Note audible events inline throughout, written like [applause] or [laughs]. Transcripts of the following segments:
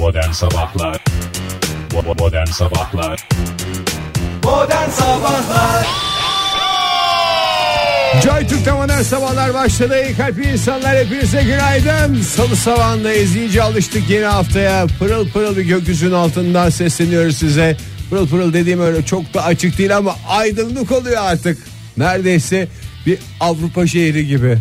Modern Sabahlar Modern Sabahlar Modern Sabahlar Joy Türk'te modern sabahlar başladı. İyi kalpli insanlar hepinize günaydın. Salı sabahındayız. İyice alıştık yeni haftaya. Pırıl pırıl bir gökyüzünün altından sesleniyoruz size. Pırıl pırıl dediğim öyle çok da açık değil ama aydınlık oluyor artık. Neredeyse bir Avrupa şehri gibi.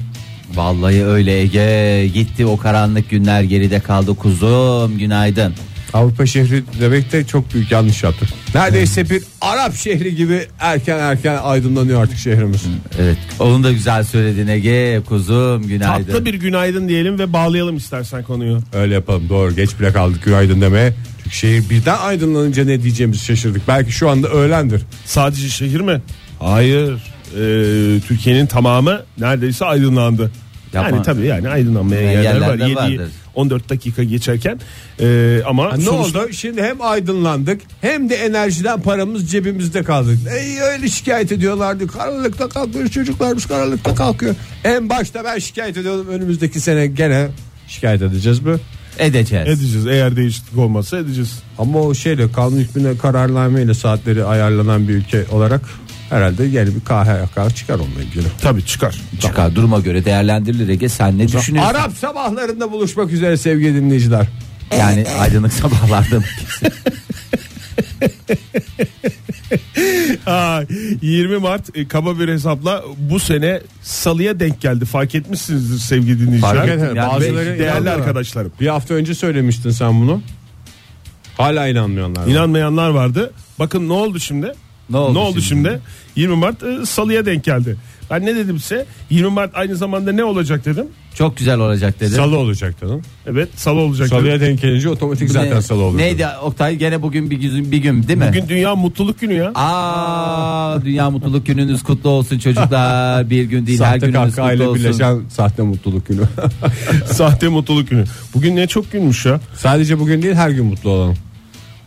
Vallahi öyle Ege gitti o karanlık günler geride kaldı kuzum günaydın. Avrupa şehri demek de çok büyük yanlış yaptık. Neredeyse bir Arap şehri gibi erken erken aydınlanıyor artık şehrimiz. Evet onu da güzel söyledin Ege kuzum günaydın. Tatlı bir günaydın diyelim ve bağlayalım istersen konuyu. Öyle yapalım doğru geç bile kaldık günaydın demeye. Çünkü şehir birden aydınlanınca ne diyeceğimizi şaşırdık. Belki şu anda öğlendir. Sadece şehir mi? Hayır. Ee, Türkiye'nin tamamı neredeyse aydınlandı. Yapma. Yani tabii yani aydınlanmaya Yani yerler var. yerlerde 7 vardır. 14 dakika geçerken Ee, ama Ha, ne oldu? Şimdi hem aydınlandık hem de enerjiden paramız cebimizde kaldı. E, öyle şikayet ediyorlardı. Karanlıkta kalkıyor çocuklarımız karanlıkta kalkıyor. En başta ben şikayet ediyordum. Önümüzdeki sene gene şikayet edeceğiz mi? Edeceğiz. edeceğiz. Eğer değişiklik olmazsa edeceğiz. Ama o şeyle kanun hükmüne kararnameyle saatleri ayarlanan bir ülke olarak herhalde yeni bir KHK çıkar onunla ilgili. Tabii çıkar. Çıkar duruma göre değerlendirilir Ege sen ne düşünüyorsun? Arap sabahlarında buluşmak üzere sevgili dinleyiciler. Yani aydınlık sabahlarda mı? Ha, 20 Mart e, kaba bir hesapla bu sene salıya denk geldi. Fark etmişsinizdir sevgili dinleyiciler. Fark ettim. Yani Bazıları değerli arkadaşlarım. Bir hafta önce söylemiştin sen bunu. Hala inanmıyorlar. İnanmayanlar vardı. Bakın ne oldu şimdi? Ne oldu şimdi? şimdi? 20 Mart e, salıya denk geldi. Ben ne dedim size? 20 Mart aynı zamanda ne olacak dedim. Çok güzel olacak dedi. Salı olacak canım. Evet salı olacak dedim. Salıya denk gelince otomatik zaten Ne- salı olur. Neydi Oktay gene bugün bir gün bir gün değil mi? Bugün Dünya Mutluluk Günü ya. Aa Dünya Mutluluk Gününüz kutlu olsun çocuklar. [laughs] Bir gün değil her Sahte gününüz kahkaha ile kutlu olsun. birleşen sahte mutluluk günü. [laughs] Sahte Mutluluk Günü. Bugün ne çok günmüş ya. Sadece bugün değil her gün mutlu olalım.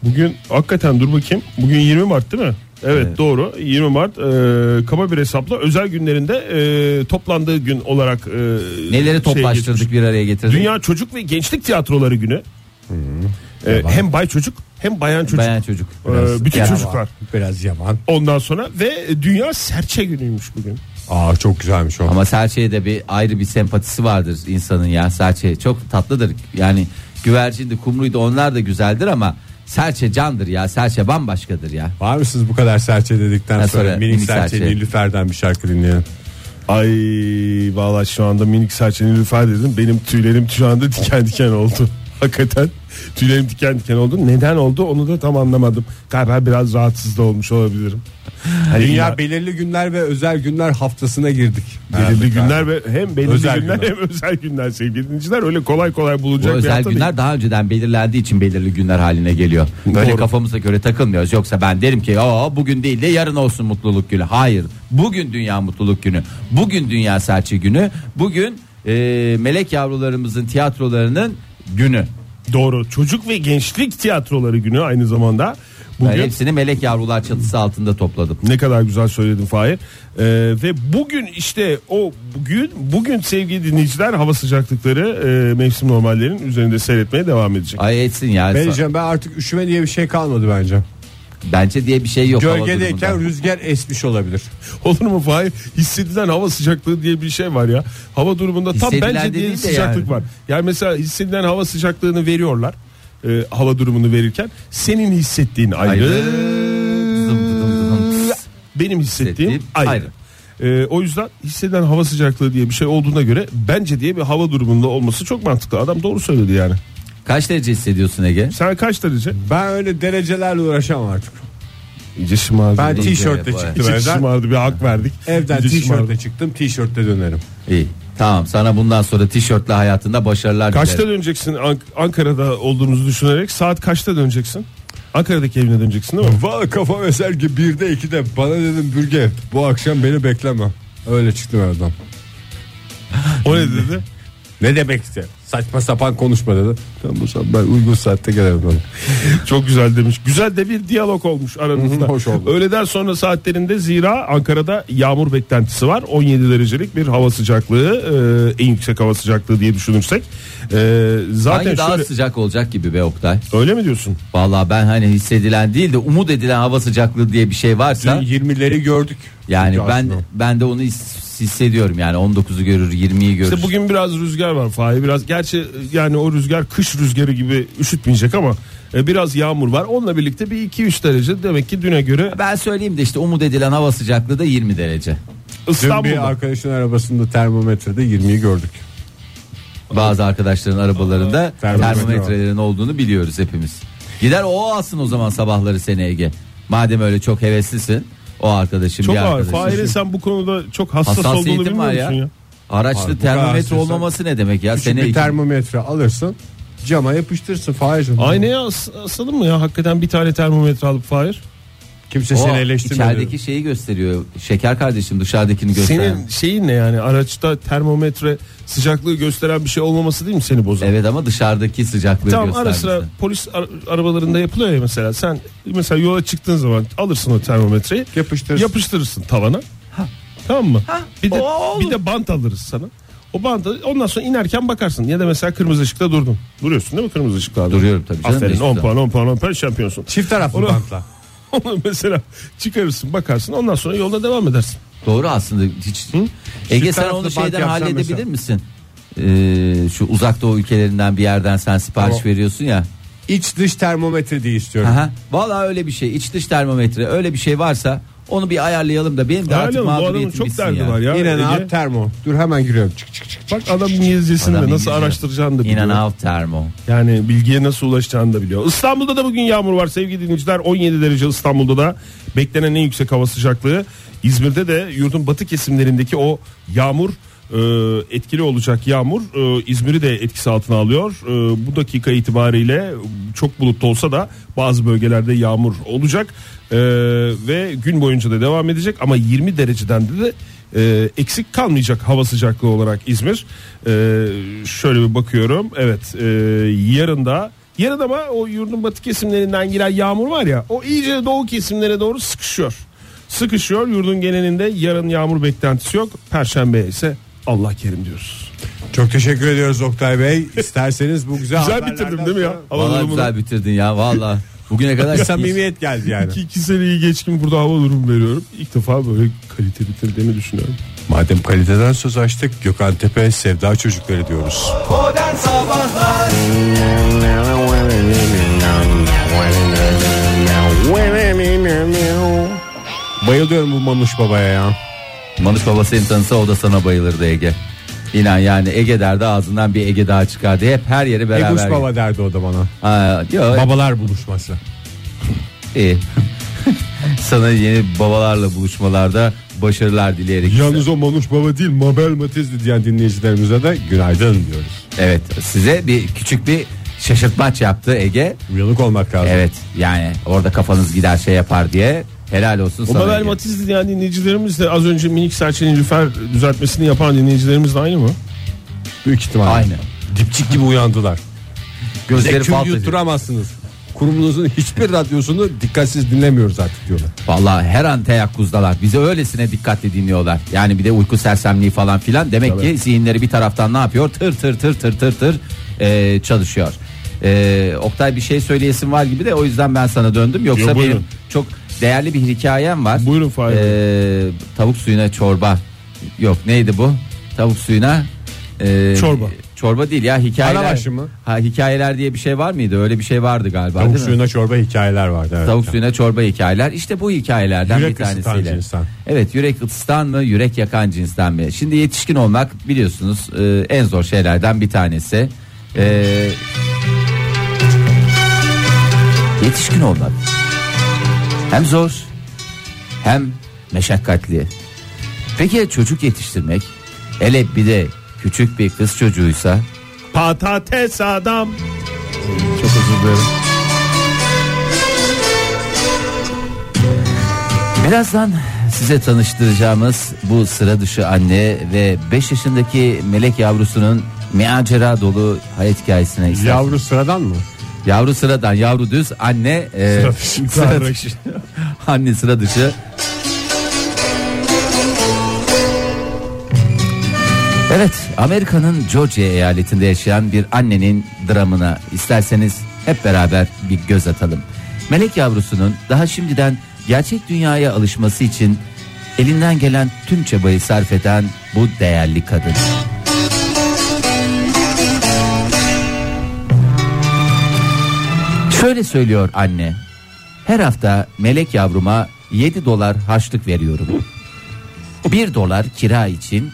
Bugün hakikaten dur bakayım. Bugün 20 Mart değil mi? Evet, doğru 20 Mart e, kaba bir hesapla özel günlerinde e, toplandığı gün olarak e, Neleri toplaştırdık bir araya getirdik. Dünya Çocuk ve Gençlik Tiyatroları Günü. E, hem bay çocuk hem bayan çocuk. Bayan çocuk. E, bütün Yaman. çocuklar. Biraz yaman. Ondan sonra ve Dünya Serçe Günü'ymüş bugün. Aa çok güzelmiş o. Ama serçeye de bir ayrı bir sempatisi vardır insanın ya serçe çok tatlıdır. Yani güvercindi kumruydu onlar da güzeldir ama serçe candır ya serçe bambaşkadır ya. Var mısınız bu kadar serçe dedikten sonra, sonra minik, minik serçe, serçe. Nilüfer'den bir şarkı dinleyelim. Ay vallahi şu anda minik serçe Nilüfer dedim. Benim tüylerim şu anda diken diken oldu. [laughs] Hakikaten tüylerim diken diken oldu. Neden oldu onu da tam anlamadım. Galiba biraz rahatsız da olmuş olabilirim. Hani Dünya illa- belirli günler ve özel günler haftasına girdik. belirli günler ve hem belirli Özel günler, günler. hem özel günler sevgili dinleyiciler. Öyle kolay kolay Bu bulunacak bir özel hafta günler değil. daha önceden belirlendiği için belirli günler haline geliyor. Böyle Doğru. kafamıza göre takılmıyoruz. Yoksa ben derim ki o bugün değil de yarın olsun mutluluk günü. Hayır. Bugün dünya mutluluk günü. Bugün dünya serçe günü. Bugün e, melek yavrularımızın tiyatrolarının günü. Doğru. Çocuk ve gençlik tiyatroları günü aynı zamanda. Ben Bugün hepsini melek yavrular çatısı altında topladım. Ne kadar güzel söyledin Fahir. Ee, ve bugün işte o bugün bugün sevgili dinleyiciler hava sıcaklıkları e, mevsim normallerin üzerinde seyretmeye devam edecek. Ay etsin ya. Ben diyeceğim ben artık üşüme diye bir şey kalmadı bence. Bence diye bir şey yok. hava Gölgedeyken durumunda. rüzgar esmiş olabilir. [laughs] Olur mu Fahir? Hissedilen hava sıcaklığı diye bir şey var ya. Hava durumunda tam Hissedilen bence diye de sıcaklık yani. var. Yani mesela hissedilen hava sıcaklığını veriyorlar. e, hava durumunu verirken senin hissettiğin ayrı. Zım dım dım dım. Benim hissettiğim Hissettiğim ayrı. ayrı. Ee, o yüzden hissedilen hava sıcaklığı diye bir şey olduğuna göre bence diye bir hava durumunda olması çok mantıklı. Adam doğru söyledi yani. Kaç derece hissediyorsun Ege? Sen kaç derece? Ben öyle derecelerle uğraşamam artık. İyice şımardı. Ben İyice tişörtle çıktım İyice evden. şımardı bir hak verdik. Evden İyice şımardı. tişörtle çıktım tişörtle dönerim. İyi. Tamam sana bundan sonra tişörtle hayatında başarılar Kaçta dilerim. döneceksin Ank- Ankara'da olduğumuzu düşünerek saat kaçta döneceksin? Ankara'daki evine döneceksin değil mi? Valla kafam eser ki birde ikide bana dedim bürge bu akşam beni bekleme. Öyle çıktım evden. O ne dedi? Ne demek işte? Saçma sapan konuşma dedi. Tamam o zaman ben uygun saatte gelirim. [laughs] Çok güzel demiş. Güzel de bir diyalog olmuş aranızda. Hı hı, hoş oldu. Öğleden sonra saatlerinde zira Ankara'da yağmur beklentisi var. 17 derecelik bir hava sıcaklığı, e, en yüksek hava sıcaklığı diye düşünürsek. E, zaten Sanki daha şöyle sıcak olacak gibi be Oktay. öyle mi diyorsun? Vallahi ben hani hissedilen değil de umut edilen hava sıcaklığı diye bir şey varsa Dün 20'leri gördük. yani ben ben de onu his- hissediyorum yani 19'u görür 20'yi görür. İşte bugün biraz rüzgar var Fahir biraz gerçi yani o rüzgar kış rüzgarı gibi üşütmeyecek ama e, biraz yağmur var. Onunla birlikte bir 2-3 derece demek ki düne göre Ben söyleyeyim de işte umut edilen hava sıcaklığı da 20 derece. Dün İstanbul'da. bir arkadaşın arabasında termometrede 20'yi gördük. Bazı arkadaşların arabalarında termometre termometrelerin olduğunu biliyoruz hepimiz. Gider o alsın o zaman sabahları seni Ege. Madem öyle çok heveslisin o arkadaşım Çok bir ağır. arkadaşım. Fahir'in sen bu konuda çok hassas olduğunu bilmiyor var musun ya. ya? Araçlı Abi bu kadar termometre olmaması ne demek ya? Küçük Sene bir iki- termometre alırsın cama yapıştırırsın Fahir'cim. Aynaya as- asalım mı ya hakikaten bir tane termometre alıp Fahir? Kimse o seni eleştirmedi. içerideki şeyi gösteriyor. Şeker kardeşim dışarıdakini gösteren. Senin şeyin ne yani araçta termometre sıcaklığı gösteren bir şey olmaması değil mi seni bozan? Evet ama dışarıdaki sıcaklığı Tamam ara göstermesi. sıra polis ar- arabalarında yapılıyor ya mesela sen mesela yola çıktığın zaman alırsın o termometreyi Yapıştırırsın. yapıştırırsın tavana. Tamam mı? bir de o olur. bir de bant alırız sana. O bantı ondan sonra inerken bakarsın ya da mesela kırmızı ışıkta durdun. Duruyorsun değil mi kırmızı ışıkta? Duruyorum tabii canım, Aferin mesut 10 ol. puan 10 puan 10 puan şampiyonsun. Çift taraflı Onu- bantla. [laughs] Onu mesela çıkarırsın bakarsın ondan sonra yolda devam edersin. Doğru aslında hiç. Ege Çift sen onu şeyden halledebilir mesela. misin? Ee, şu uzak doğu ülkelerinden bir yerden sen sipariş Tamam. veriyorsun ya. İç dış termometre diye istiyorum. Aha. Vallahi öyle bir şey. İç dış termometre öyle bir şey varsa onu bir ayarlayalım da benim de artık Ayarlayalım, bu adamın mağduriyetim çok bitsin derdi ya. var ya. Yine ne Ege. yap termo. Dur hemen giriyorum. Çık çık çık. Bak adam İngilizcesini Adam de nasıl İngilizce. araştıracağını da biliyor. and out termo. Yani bilgiye nasıl ulaşacağını da biliyor. İstanbul'da da bugün yağmur var sevgili dinleyiciler. 17 derece İstanbul'da da beklenen en yüksek hava sıcaklığı. İzmir'de de yurdun batı kesimlerindeki o yağmur e, etkili olacak yağmur e, İzmir'i de etkisi altına alıyor. E, bu dakika itibariyle çok bulutlu olsa da bazı bölgelerde yağmur olacak E, ve gün boyunca da devam edecek ama 20 dereceden de, de e, eksik kalmayacak hava sıcaklığı olarak İzmir. E, şöyle bir bakıyorum. Evet, e, yarın da yarın ama o yurdun batı kesimlerinden giren yağmur var ya, o iyice doğu kesimlere doğru sıkışıyor. Sıkışıyor. Yurdun genelinde yarın yağmur beklentisi yok. Perşembe ise Allah kerim diyoruz. Çok teşekkür ediyoruz Oktay Bey. İsterseniz bu güzel Güzel haberlerden bitirdim değil mi ya? sonra- Hava Vallahi durumunu. güzel bitirdin ya valla. Bugüne kadar Bir samimiyet geldi yani. İki, iki seneyi geçkin burada hava durumu veriyorum. İlk defa böyle kalite bitirdiğimi düşünüyorum. Madem kaliteden söz açtık Gökhan Tepe Sevda Çocukları diyoruz. Modern Sabahlar Bayılıyorum bu Manuş Baba'ya ya. Manuş Baba seni tanısa o da sana bayılırdı Ege. İnan yani Ege derdi ağzından bir Ege daha çıkardı. Hep her yeri beraber. Eguş Baba derdi o da bana. Ha, Babalar buluşması. [laughs] iyi. [laughs] sana yeni babalarla buluşmalarda başarılar dileyerek. Yalnız o Manuş Baba değil Mabel Matizli diyen dinleyicilerimize de günaydın diyoruz. Evet size bir küçük bir şaşırtmaç yaptı Ege. Uyanık olmak lazım. Evet yani orada kafanız gider şey yapar diye helal olsun O sana. Mabel Ege. Matizli diyen dinleyicilerimiz de az önce minik serçenin lüfer düzeltmesini yapan dinleyicilerimiz de aynı mı? Büyük ihtimalle. Aynı. Dipçik gibi uyandılar. Gözleri fal yutturamazsınız. Kurumunuzun hiçbir radyosunu dikkatsiz dinlemiyoruz artık diyorlar. Vallahi her an teyakkuzdalar. Bizi öylesine dikkatli dinliyorlar. Yani bir de uyku sersemliği falan filan. Demek ki zihinleri bir taraftan ne yapıyor? Tır tır tır tır tır tır e, çalışıyor. E, Oktay bir şey söyleyesin var gibi de o yüzden ben sana döndüm. Yoksa Yo, buyurun. benim çok değerli bir hikayem var. Buyurun Fahir E, tavuk suyuna çorba. Yok neydi bu? Tavuk suyuna e, Çorba. Çorba değil ya hikayeler. Arabaşı mı? Ha hikayeler diye bir şey var mıydı? Öyle bir şey vardı galiba Tavuk değil mi? suyuna çorba hikayeler vardı. Evet. Tavuk suyuna çorba hikayeler. İşte bu hikayelerden Yürek bir ısıtan tanesiyle. cinsten. Evet yürek ısıtan mı yürek yakan cinsten mi? Şimdi yetişkin olmak biliyorsunuz e, en zor şeylerden bir tanesi. E, yetişkin olmak hem zor hem meşakkatli. Peki ya çocuk yetiştirmek? Hele bir de küçük bir kız çocuğuysa Patates adam. Çok özür dilerim. Birazdan size tanıştıracağımız bu sıra dışı anne ve 5 yaşındaki melek yavrusunun macera dolu hayat hikayesine ister. Yavru sıradan mı? Yavru sıradan yavru düz anne e, Sıra [laughs] dışı. sıra dışı. [laughs] anne sıra dışı. Evet Amerika'nın Georgia eyaletinde yaşayan bir annenin dramına isterseniz hep beraber bir göz atalım. Melek yavrusunun daha şimdiden gerçek dünyaya alışması için elinden gelen tüm çabayı sarf eden bu değerli kadın. Şöyle söylüyor anne. Her hafta melek yavruma 7 dolar harçlık veriyorum. 1 dolar kira için,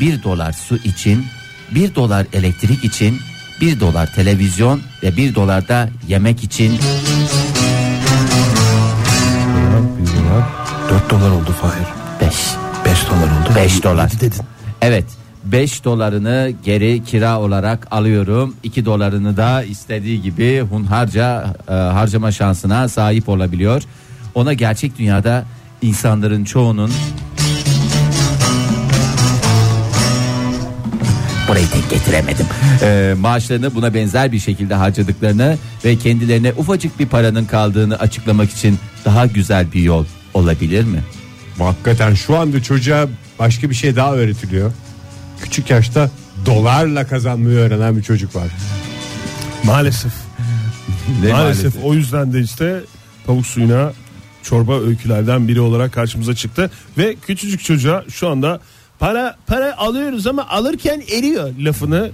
1 dolar su için, 1 dolar elektrik için, 1 dolar televizyon ve 1 dolar da yemek için 4 dolar oldu Fahir. 5 5 dolar oldu. 5 dolar. dedin. Evet 5 dolarını geri kira olarak alıyorum. 2 dolarını da istediği gibi hunharca e, harcama şansına sahip olabiliyor. Ona gerçek dünyada insanların çoğunun Burayı tek getiremedim. E, maaşlarını buna benzer bir şekilde harcadıklarını ve kendilerine ufacık bir paranın kaldığını açıklamak için daha güzel bir yol olabilir mi? Hakikaten şu anda çocuğa başka bir şey daha öğretiliyor. Küçük yaşta dolarla kazanmayı öğrenen bir çocuk var. Maalesef. Ne maalesef. O yüzden de işte tavuk suyuna çorba öykülerden biri olarak karşımıza çıktı ve küçücük çocuğa şu anda para para alıyoruz ama alırken eriyor lafını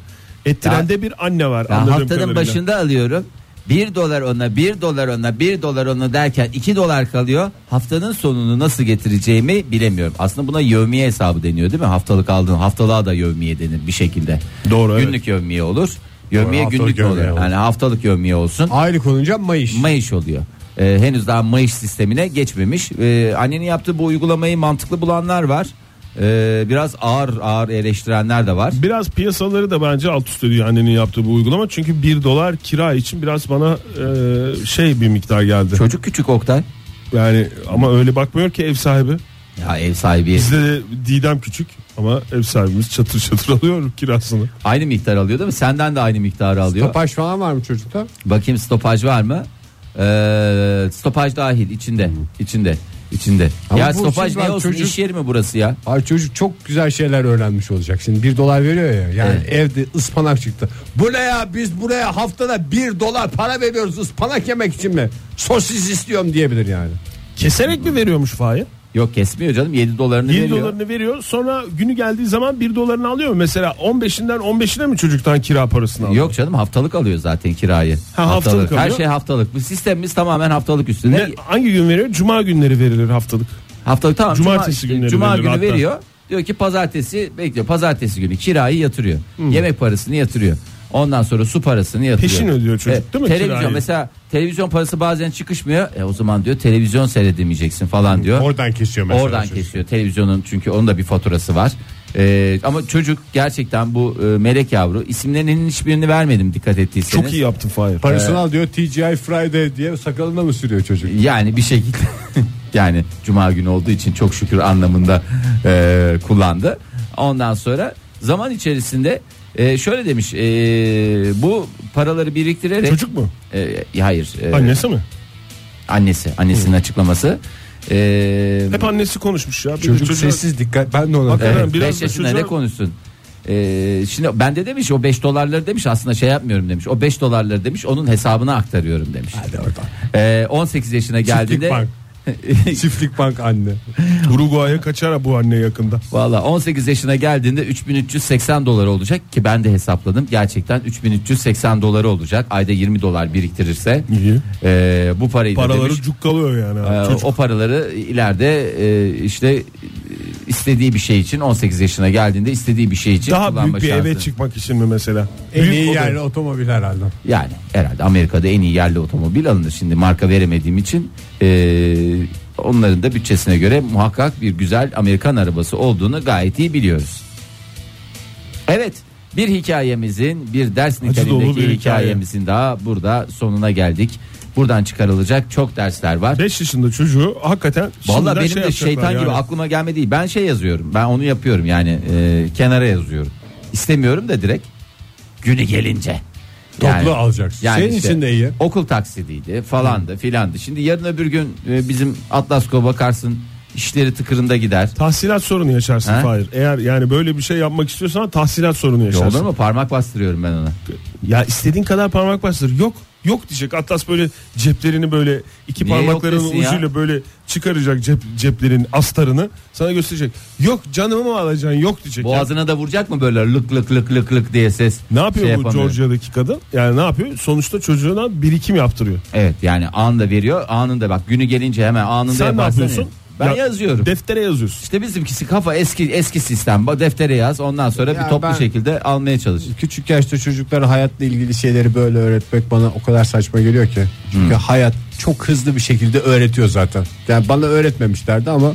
ettiren de bir anne var. Anladığım haftanın kadarıyla. başında alıyorum. 1 dolar ona 1 dolar ona 1 dolar ona derken 2 dolar kalıyor. Haftanın sonunu nasıl getireceğimi bilemiyorum. Aslında buna yevmiye hesabı deniyor değil mi? Haftalık aldığın haftalığa da yevmiye denir bir şekilde. Doğru, evet. Günlük yevmiye olur. Yevmiye Doğru, günlük olur? olur. Yani haftalık yevmiye olsun. Aylık olunca Mayış. Mayış oluyor. Ee, henüz daha Mayış sistemine geçmemiş. Ee, annenin yaptığı bu uygulamayı mantıklı bulanlar var. Ee, biraz ağır ağır eleştirenler de var. Biraz piyasaları da bence alt üst ediyor annenin yaptığı bu uygulama. Çünkü 1 dolar kira için biraz bana e, şey bir miktar geldi. Çocuk küçük Oktay. Yani ama öyle bakmıyor ki ev sahibi. Ya ev sahibi Bizde de Didem küçük ama ev sahibimiz çatır çatır [laughs] alıyor kirasını. aynı miktar alıyor değil mi? Senden de aynı miktarı alıyor. Topaj falan var mı çocukta? Bakayım stopaj var mı? Ee, stopaj dahil içinde. içinde. İçinde. Ama ya bu stopaj şey ne olsun çocuk- iş yeri mi burası ya? Ay çocuk çok güzel şeyler öğrenmiş olacak. Şimdi bir dolar veriyor ya. Yani Evet. evde ıspanak çıktı. Bu ne ya biz buraya haftada bir dolar para veriyoruz ıspanak yemek için mi? Sosis istiyorum diyebilir yani. Keserek mi veriyormuş Fahir? Yok kesmiyor canım 7 dolarını 1 veriyor. dolarını veriyor sonra günü geldiği zaman 1 dolarını alıyor mu? Mesela 15'inden 15'ine mi çocuktan kira parasını alıyor? Yok canım haftalık alıyor zaten kirayı. Ha, haftalık Her alıyor. şey haftalık. Bu sistemimiz tamamen haftalık üstüne. Ne, hangi gün veriyor? Cuma günleri verilir haftalık. Haftalık tamam. Cumartesi Cuma, günleri Cuma günü hatta. veriyor. Diyor ki pazartesi bekliyor. Pazartesi günü kirayı yatırıyor. Hmm. Yemek parasını yatırıyor. Ondan sonra su parasını yatırıyor. Peşin ödüyor çocuk, değil mi Televizyon kirayı? mesela televizyon parası bazen çıkışmıyor. E o zaman diyor televizyon seyredemeyeceksin falan diyor. Oradan kesiyor mesela. Oradan çocuk. kesiyor televizyonun çünkü onun da bir faturası var. Ee, ama çocuk gerçekten bu e, melek yavru isimlerinin hiçbirini vermedim dikkat ettiyseniz. Çok iyi yaptın Fahir. Parasını al diyor TGI Friday diye sakalına mı sürüyor çocuk? Yani bir şekilde [laughs] yani cuma günü olduğu için çok şükür anlamında e, kullandı. Ondan sonra zaman içerisinde e, şöyle demiş e, bu paraları biriktirerek Çocuk mu? E, hayır e, Annesi mi? annesi annesinin açıklaması e, Hep annesi konuşmuş ya. Bir Çocuk çocuğa- sessiz dikkat ben de ona. Evet, biraz 5 da yaşında çocuğa- ne konuşsun? Ee, şimdi ben de demiş o 5 dolarları demiş aslında şey yapmıyorum demiş. O 5 dolarları demiş onun hesabına aktarıyorum demiş. Hadi oradan. Ee, 18 yaşına Çiftlik geldiğinde bank. [laughs] Çiftlik bank anne. Uruguay'a kaçar bu anne yakında. Valla 18 yaşına geldiğinde 3380 dolar olacak ki ben de hesapladım. Gerçekten 3380 doları olacak. Ayda 20 dolar biriktirirse. İyi. Ee, bu parayı da Paraları demiş. cukkalıyor yani. Çocuk. o paraları ileride e, işte e, istediği bir şey için 18 yaşına geldiğinde istediği bir şey için Daha kullanma büyük bir eve şansı. çıkmak için mi mesela? En Büyük iyi oda. yerli otomobil herhalde. Yani herhalde Amerika'da en iyi yerli otomobil alınır. Şimdi marka veremediğim için e, onların da bütçesine göre muhakkak bir güzel Amerikan arabası olduğunu gayet iyi biliyoruz. Evet bir hikayemizin bir ders dolu niteliğindeki bir hikaye. hikayemizin daha burada sonuna geldik. Buradan çıkarılacak çok dersler var. 5 yaşında çocuğu hakikaten Vallahi şimdiden benim şey de şeytan gibi yani. aklıma gelmedi. Ben şey yazıyorum. Ben onu yapıyorum yani e, kenara yazıyorum. İstemiyorum da direkt. günü gelince. Toplu alacaksın. Senin için de iyi. Okul taksidiydi falandı filandı. Şimdi yarın öbür gün e, bizim Atlasko bakarsın işleri tıkırında gider. Tahsilat sorunu yaşarsın Ha? Fahir. Eğer yani böyle bir şey yapmak istiyorsan tahsilat sorunu yaşarsın. Olur mu? Parmak bastırıyorum ben ona. Ya istediğin kadar parmak bastır. Yok. Yok diyecek. Atlas böyle ceplerini böyle iki Niye parmaklarının desin ya? ucuyla böyle çıkaracak cep, ceplerin astarını sana gösterecek. Yok canımı mı alacaksın? Yok diyecek. ya. Boğazına da vuracak mı böyle lık lık lık lık lık diye ses. Ne yapıyor şey bu. Georgia'daki kadın? Yani ne yapıyor? Sonuçta çocuğuna birikim yaptırıyor. Evet yani anında veriyor anında bak günü gelince hemen anında Sen ne yapıyorsun? iyi. Ben Ya- yazıyorum. Deftere yazıyorsun. İşte bizimkisi kafa eski eski sistem. Deftere yaz ondan sonra Ya bir toplu şekilde almaya çalış. Küçük yaşta çocuklara hayatla ilgili şeyleri böyle öğretmek bana o kadar saçma geliyor ki. Çünkü hayat çok hızlı bir şekilde öğretiyor zaten. Yani bana öğretmemişlerdi ama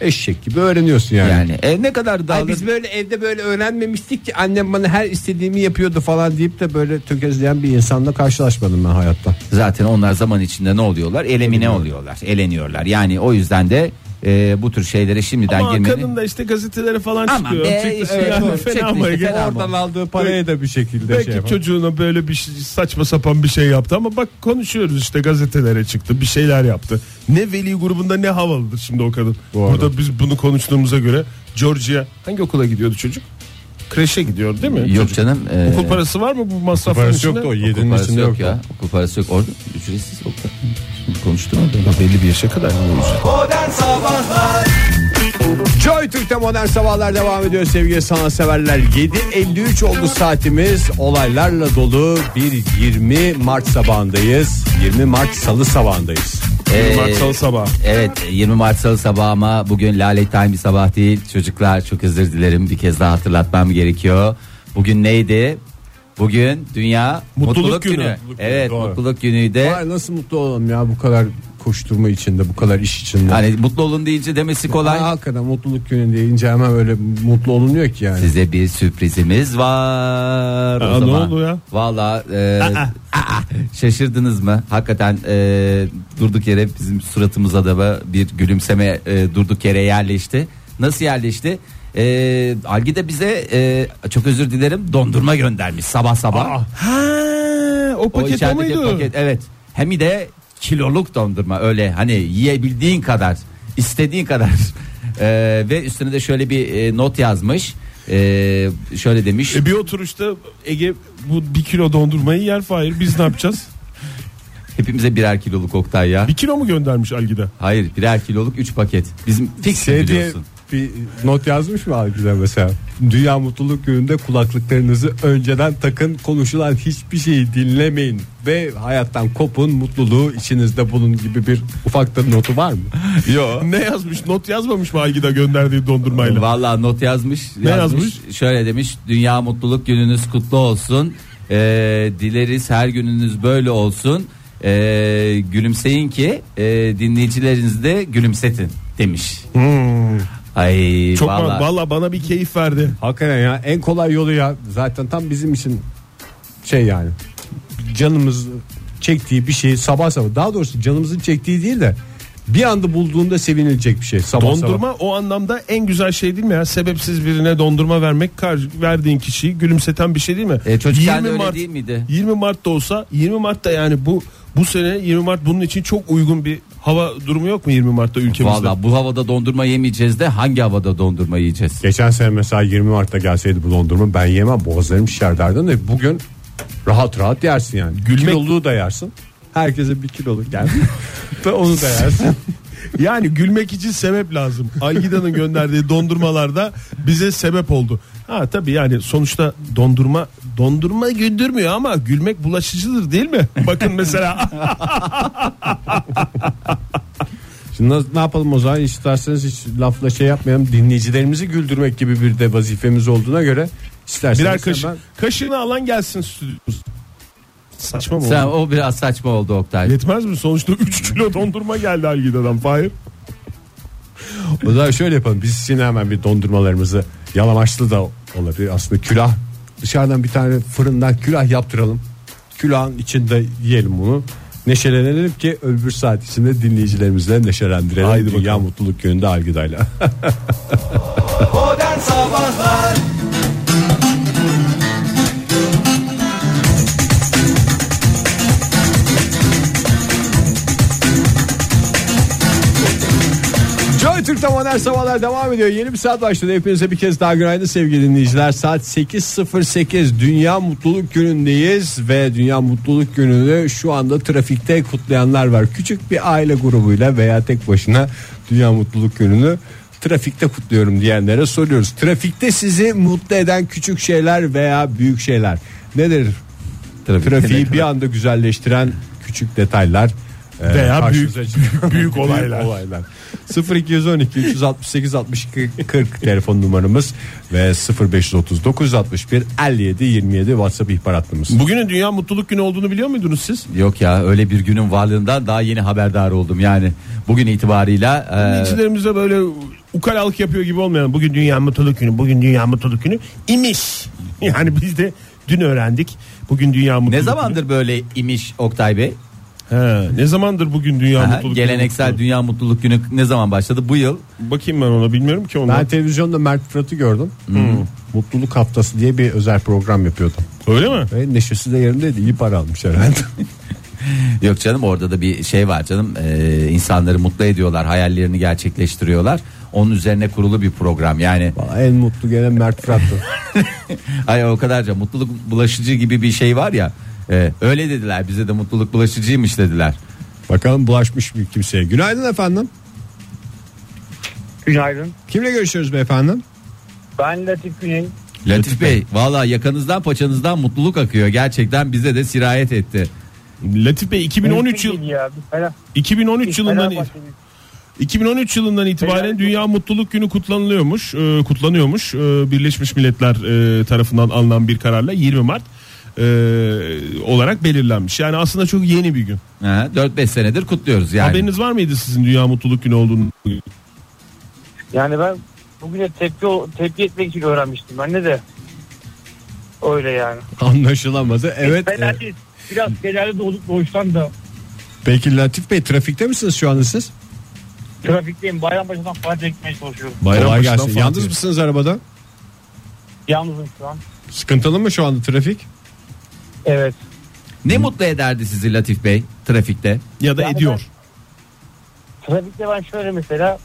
eşek gibi öğreniyorsun yani. Yani e, ne kadar Ay dağılır. biz böyle evde böyle öğrenmemiştik ki annem bana her istediğimi yapıyordu falan deyip de böyle tökezleyen bir insanla karşılaşmadım ben hayatta. Zaten onlar zaman içinde ne oluyorlar? Elemine oluyorlar. Eleniyorlar. Yani o yüzden de e, bu tür şeylere şimdiden Ama girmeni. kadın da işte gazetelere falan Ama çıkıyor. be, Çıktı, işte, yani evet, [laughs] fena çıktı işte, Ege? fena mı? Oradan aldığı parayı da bir şekilde Belki şey yapar. çocuğuna böyle bir şey- saçma sapan bir şey yaptı ama bak konuşuyoruz işte gazetelere çıktı bir şeyler yaptı. Ne veli grubunda ne havalıdır şimdi o kadın. Bu arada. Burada biz bunu konuştuğumuza göre Georgia hangi okula gidiyordu çocuk? Kreşe gidiyor değil mi? Yok çocuk? canım. e, Okul parası var mı bu parası içinde? yoktu o okul yedinin parası içinde yok yok. ya. Okul parası yok. Orada ücretsiz okul. Şimdi konuştum. Belli bir yaşa kadar. Modern Sabahlar Joy Türk'te modern sabahlar devam ediyor sevgili sanatseverler. 7.53 oldu saatimiz. Olaylarla dolu bir 20 Mart sabahındayız. 20 Mart salı sabahındayız. Ee, Mart Salı sabah. Evet 20 Mart Salı sabahı ama bugün Lale Time bir sabah değil. Çocuklar çok özür dilerim bir kez daha hatırlatmam gerekiyor. Bugün neydi? Bugün Dünya Mutluluk Günü. Mutluluk günü, evet doğru. mutluluk günüydü. Ay nasıl mutlu olalım ya bu kadar koşturma içinde bu kadar iş içinde. Hani mutlu olun deyince demesi kolay. Ay, hakikaten mutluluk günü deyince hemen öyle mutlu olunuyor ki yani. Size bir sürprizimiz var. o Aa, ne zaman. oldu ya? Valla e, [laughs] şaşırdınız mı? Hakikaten e, durduk yere bizim suratımıza da bir gülümseme e, durduk yere yerleşti. Nasıl yerleşti? E, Algi de bize e, çok özür dilerim dondurma göndermiş sabah sabah. Ha, o paket o, içerideki muydu? paket evet. Hem de kiloluk dondurma öyle hani yiyebildiğin kadar istediğin kadar E, ve üstüne de şöyle bir e, not yazmış. E, şöyle demiş. E bir oturuşta Ege bu bir kilo dondurmayı yer Fahir biz ne yapacağız? [laughs] Hepimize birer kiloluk Oktay ya. bir kilo mu göndermiş Algida? Hayır birer kiloluk 3 paket. Bizim fix Şey biliyorsun. Bir not yazmış mı bize mesela? Dünya Mutluluk Günü'nde kulaklıklarınızı önceden takın konuşulan hiçbir şeyi dinlemeyin ve hayattan kopun mutluluğu içinizde bulun gibi bir ufak da notu var mı? [laughs] Yok. Ne yazmış? Not yazmamış mı Algida gönderdiği dondurmayla? Vallahi not yazmış. Ne yazmış? Şöyle demiş. Dünya mutluluk gününüz kutlu olsun. Ee, dileriz her gününüz böyle olsun. Ee, gülümseyin ki e, dinleyicilerinizi de gülümsetin demiş. Ay. Çok vallahi. valla bana bir keyif verdi. Hakikaten ya en kolay yolu ya zaten tam bizim için şey yani canımız çektiği bir şey sabah sabah daha doğrusu canımızın çektiği değil de bir anda bulduğunda sevinilecek bir şey sabah Dondurma sabah. o anlamda en güzel şey değil mi ya? Sebepsiz birine dondurma vermek verdiğin kişiyi gülümseten bir şey değil mi? E, çocukken de öyle değil miydi? 20 Mart'ta olsa 20 Mart'ta yani bu bu sene 20 Mart bunun için çok uygun bir hava durumu yok mu 20 Mart'ta ülkemizde? Vallahi bu havada dondurma yemeyeceğiz de hangi havada dondurma yiyeceğiz? Geçen sene mesela 20 Mart'ta gelseydi bu dondurma ben yemem boğazlarım şişer derdin de bugün rahat rahat yersin yani. Gülmek- Kiloluğu da yersin. Herkese bir kiloluk gel. [laughs] Ve onu da yersin. [laughs] Yani gülmek için sebep lazım. Algida'nın gönderdiği dondurmalarda bize sebep oldu. Ha tabii yani sonuçta dondurma dondurma güldürmüyor ama gülmek bulaşıcıdır değil mi? [laughs] Bakın mesela Şimdi ne- ne yapalım o zaman isterseniz hiç lafla şey yapmayalım dinleyicilerimizi güldürmek gibi bir de vazifemiz olduğuna göre isterseniz birer kaşık hemen- kaşığını alan gelsin stüdyomuz. Saçma mı Sen oldu? o biraz saçma oldu Oktay. Yetmez mi? Sonuçta 3 kilo dondurma geldi Algida'dan Fahir. O zaman şöyle yapalım biz yine hemen bir dondurmalarımızı yalamaçlı da olabilir aslında külah dışarıdan bir tane fırından külah yaptıralım. Külahın içinde yiyelim bunu. Neşelenelim ki öbür saat içinde dinleyicilerimizle neşelendirelim. Haydi Dünya bakalım. Mutluluk Günü'nde Algıda'yla. Modern Sabahlar Türk'te modern sabahlar devam ediyor. Yeni bir saat başladı. Hepinize bir kez daha günaydın sevgili dinleyiciler. Saat 8.08 Dünya Mutluluk Günü'ndeyiz ve Dünya Mutluluk Günü'nü şu anda trafikte kutlayanlar var. Küçük bir aile grubuyla veya tek başına Dünya Mutluluk Günü'nü trafikte kutluyorum diyenlere soruyoruz. Trafikte sizi mutlu eden küçük şeyler veya büyük şeyler nedir? Trafikte Trafiği ne bir anda güzelleştiren küçük detaylar e, Veya büyük- çıkıyor. [laughs] büyük olaylar. olaylar. 0212 368 62 40 telefon numaramız ve 0530 961 57 27 WhatsApp ihbar hattımız. Bugünün Dünya Mutluluk Günü olduğunu biliyor muydunuz siz? Yok ya öyle bir günün varlığından daha yeni haberdar oldum yani. Bugün itibarıyla e, böyle ukalalık yapıyor gibi olmayan bugün Dünya Mutluluk Günü, bugün Dünya Mutluluk Günü imiş. Yani biz de dün öğrendik. Bugün Dünya Mutluluk ne zamandır böyle imiş Oktay Bey? Günü. He, ne zamandır bugün Dünya Aha, Mutluluk Günü? geleneksel Dünya Mutluluk Günü ne zaman başladı? Bu yıl. Bakayım ben ona bilmiyorum ki onu. Ben televizyonda Mert Fırat'ı gördüm. Mutluluk Haftası diye bir özel program yapıyordu. Öyle mi? Ve neşesi de yerindeydi. İyi para almış herhalde. [laughs] Yok canım orada da bir şey var canım. Ee, insanları mutlu ediyorlar, hayallerini gerçekleştiriyorlar. Onun üzerine kurulu bir program. Yani en mutlu gelen Mert Fırat'tı. [laughs] ay o kadarca mutluluk bulaşıcı gibi bir şey var ya. E, öyle dediler bize de mutluluk bulaşıcıymış dediler. Bakalım bulaşmış mı kimseye. Günaydın efendim. Günaydın. Kimle görüşüyoruz beyefendi? Ben Latif Güney. Latif Bey valla yakanızdan paçanızdan mutluluk akıyor. Gerçekten bize de sirayet etti. Latif Bey 2013 yıl Ya, biz Fener- 2013 biz yılından Fenerbahçeliyiz. 2013 yılından itibaren Dünya Mutluluk Günü kutlanılıyormuş. Ee, kutlanıyormuş. Ee, Birleşmiş Milletler e, tarafından alınan bir kararla 20 Mart e, olarak belirlenmiş. Yani aslında çok yeni bir gün. Ha, 4-5 senedir kutluyoruz yani. Haberiniz var mıydı sizin Dünya Mutluluk Günü olduğunu? Yani ben bugüne tepki tepki etmek için öğrenmiştim. Ben de öyle yani. [laughs] Anlaşılamadı. Evet. e, Fenerli, biraz Fenerli doğduk doğuştan da peki Latif Bey trafikte misiniz şu anda siz? trafikteyim. Bayrampaşa'dan Fatih'e gitmeye çalışıyorum. Bayrampaşa'dan. Yalnız mısınız arabada? Yalnızım şu an. Sıkıntılı mı şu anda trafik? Evet. Ne mutlu ederdi sizi Latif Bey trafikte? Ya da Yani ediyor. Trafikte ben şöyle mesela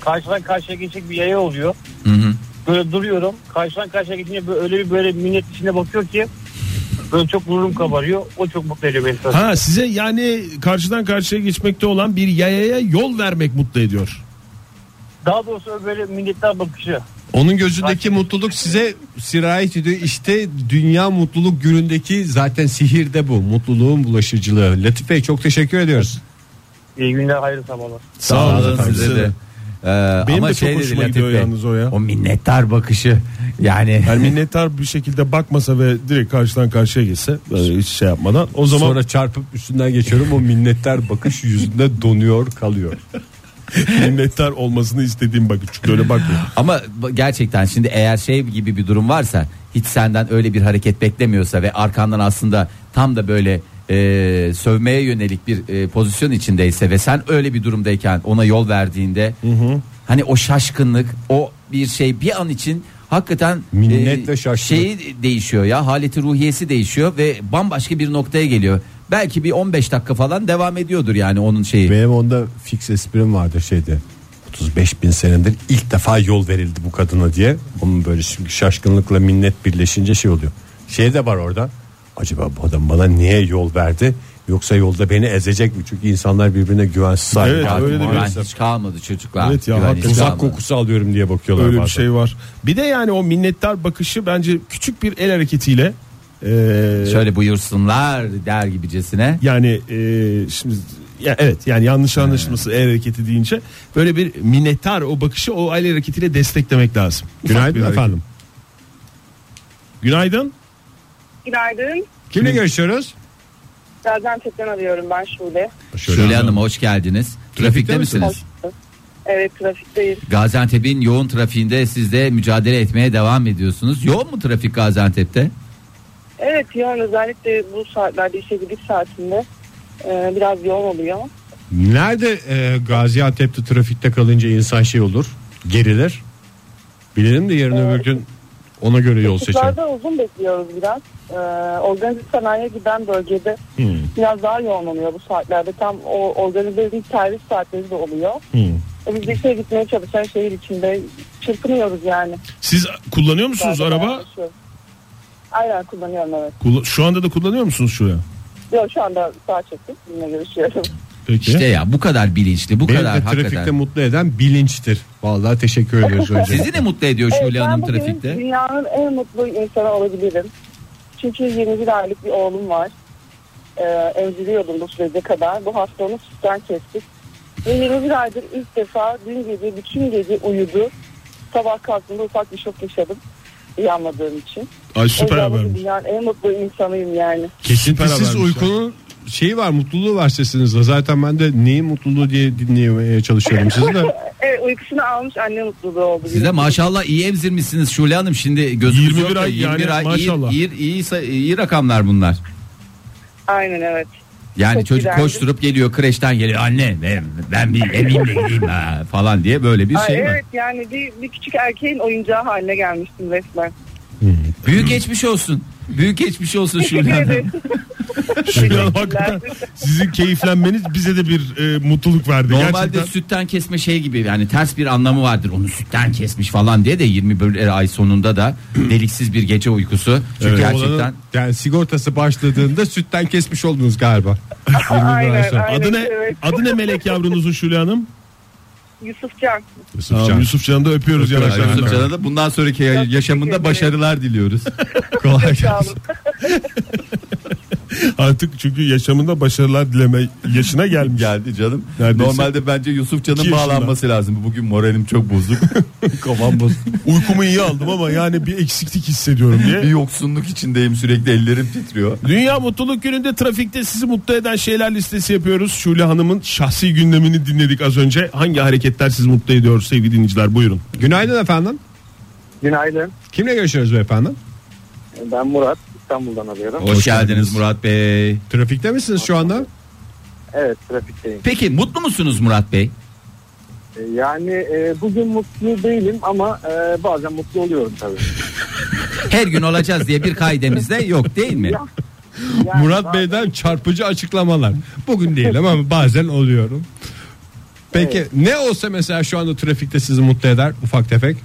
karşıdan karşıya geçecek bir yaya oluyor. Hı hı. Böyle duruyorum. Karşıdan karşıya geçince böyle öyle bir böyle minnet içine bakıyor ki böyle çok gururum kabarıyor. O çok mutlu ediyor beni. Ha size yani karşıdan karşıya geçmekte olan bir yayaya yol vermek mutlu ediyor. Daha doğrusu böyle minnetler bakışı. Onun gözündeki mutluluk size sirayet ediyor. İşte Dünya Mutluluk Günü'ndeki zaten sihir de bu. Mutluluğun bulaşıcılığı. Latif Bey çok teşekkür ediyoruz. İyi günler, hayırlı sabahlar. Sağ olun size size de. Ee, Benim ama de çok şey dedi hoşuma Latif gidiyor Bey, yalnız o ya. O minnettar bakışı. Yani [laughs] Yani minnettar bir şekilde bakmasa ve direkt karşıdan karşıya geçse hiç şey yapmadan o zaman Sonra çarpıp üstünden geçiyorum. O minnettar bakış yüzünde donuyor kalıyor. [laughs] [laughs] minnettar olmasını istediğim bakın çünkü öyle bakmıyor. Ama gerçekten şimdi eğer şey gibi bir durum varsa hiç senden öyle bir hareket beklemiyorsa ve arkandan aslında tam da böyle e, sövmeye yönelik bir e, pozisyon içindeyse ve sen öyle bir durumdayken ona yol verdiğinde hani o şaşkınlık o bir şey bir an için hakikaten Minnet ve şaşkınlık. şeyi değişiyor ya haleti ruhiyesi değişiyor ve bambaşka bir noktaya geliyor. Belki bir 15 dakika falan devam ediyordur yani onun şeyi. Benim onda fix esprim vardı şeyde. 35 bin senedir ilk defa yol verildi bu kadına diye. Onun böyle şimdi şaşkınlıkla minnet birleşince şey oluyor. Şey de var orada. Acaba bu adam bana niye yol verdi? Yoksa yolda beni ezecek mi? Çünkü insanlar birbirine güvensiz hale Evet, öyle de bir- hiç kalmadı çocuklar. Evet ya. Uzak kalmadı. kokusu alıyorum diye bakıyorlar Öyle bir bazen. şey var. Bir de yani o minnettar bakışı bence küçük bir el hareketiyle e, Şöyle buyursunlar der gibicesine. yani e, şimdi ya evet yani yanlış anlaşılması el hareketi deyince böyle bir minnettar o bakışı o el hareketiyle desteklemek lazım. Günaydın efendim. Günaydın. Günaydın. Kimle görüşüyoruz? Gaziantep'ten arıyorum ben Şule. Şule Hanım hoş geldiniz. Trafikte misiniz? Evet trafikteyiz. Gaziantep'in yoğun trafiğinde siz de mücadele etmeye devam ediyorsunuz. Yoğun mu trafik Gaziantep'te? Evet yoğun özellikle bu saatlerde işe gidiş saatinde e, biraz yoğun oluyor. Nerede e, Gaziantep'te trafikte kalınca insan şey olur? Gerilir. Bilelim de yarın öbür gün ona göre yol. Işıklarda uzun bekliyoruz biraz. E, organize sanayiye giden bölgede biraz daha yoğun oluyor bu saatlerde. Tam o organize edilmiş servis saatleri de oluyor. E, Biz de işe gitmeye çalışan şehir içinde çırpınıyoruz yani. Siz kullanıyor musunuz Zaten araba? çalışıyorum. Aynen kullanıyorum evet. Kulla- Şu anda da kullanıyor musunuz şuraya? Yok şu anda sağ çektim. Sizinle görüşüyorum. Peki. İşte ya bu kadar bilinçli bu Beni kadar de trafikte hakikaten. mutlu eden bilinçtir. Vallahi teşekkür ediyoruz önce. Sizi de mutlu ediyor Evet, Şule ben Hanım bugün trafikte. dünyanın en mutlu insanı olabilirim. Çünkü 21 aylık bir oğlum var. Ee, emziriyordum bu sürece kadar. Bu hafta onu sütten kestik. Ve 21 aydır ilk defa dün gece bütün gece uyudu. Sabah kalktığımda ufak bir şok yaşadım. Uyanmadığım için. Ay süper habermiş. dünyanın en mutlu insanıyım yani. Kesintisiz uykunun şeyi var mutluluğu var sesinizde. Zaten ben de neyin mutluluğu diye dinlemeye çalışıyorum sizi de. [laughs] Evet uykusunu almış anne mutluluğu oldu. Size maşallah iyi emzirmişsiniz Şule Hanım. Şimdi gözümüz 21 yok da ay 21 yani ay iyi, maşallah. iyi, iyi, say- iyi rakamlar bunlar. Aynen evet. Yani Çok çocuk güzeldi. koşturup geliyor kreşten geliyor anne ben, ben bir emimle gideyim ha falan diye böyle bir Ay, şey var. evet yani bir, bir küçük erkeğin oyuncağı haline gelmiştim resmen. Büyük geçmiş olsun. Büyük geçmiş olsun Şule [laughs] Hanım, hakikaten sizin keyiflenmeniz bize de bir e, mutluluk verdi. Normalde Gerçekten. sütten kesme şey gibi yani ters bir anlamı vardır. Onu sütten kesmiş falan diye de 21 ay sonunda da [clears throat] deliksiz bir gece uykusu. Çünkü Evet. gerçekten Olanın, yani sigortası başladığında sütten kesmiş oldunuz galiba. [laughs] 21 ay Aynen, sonra. aynen. Adı ne? evet. Adı ne melek yavrunuzun Şule Hanım? Yusufcan. Yusufcan. Tamam, Yusuf Can'ı da öpüyoruz yanaklarından. Yusuf Can'a da bundan sonraki yaşamında başarılar diliyoruz. [laughs] Kolay gelsin. [laughs] [laughs] Artık çünkü yaşamında başarılar dileme yaşına gelmiş. Geldi canım. Neredeyse. Normalde bence Yusuf Can'ın bağlanması lazım. Bugün moralim çok bozuk. [laughs] Kafam bozuk. Uykumu iyi aldım ama yani bir eksiklik hissediyorum bir diye. yoksunluk içindeyim sürekli ellerim titriyor. Dünya Mutluluk Günü'nde trafikte sizi mutlu eden şeyler listesi yapıyoruz. Şule Hanım'ın şahsi gündemini dinledik az önce. Hangi hareketler sizi mutlu ediyor sevgili dinleyiciler buyurun. Günaydın efendim. Günaydın. Kimle görüşüyoruz beyefendi? Ben Murat. İstanbul'dan arıyorum. Hoş, geldiniz Murat Bey. Trafikte misiniz şu anda? Evet trafikteyim. Peki mutlu musunuz Murat Bey? E, Yani e, bugün mutlu değilim ama e, bazen mutlu oluyorum tabii. [laughs] Her gün olacağız diye bir kaidemiz de yok değil mi? Ya- Yani Murat bazen- Bey'den çarpıcı açıklamalar. Bugün değilim ama bazen oluyorum. Peki ne olsa mesela şu anda trafikte sizi mutlu eder ufak tefek?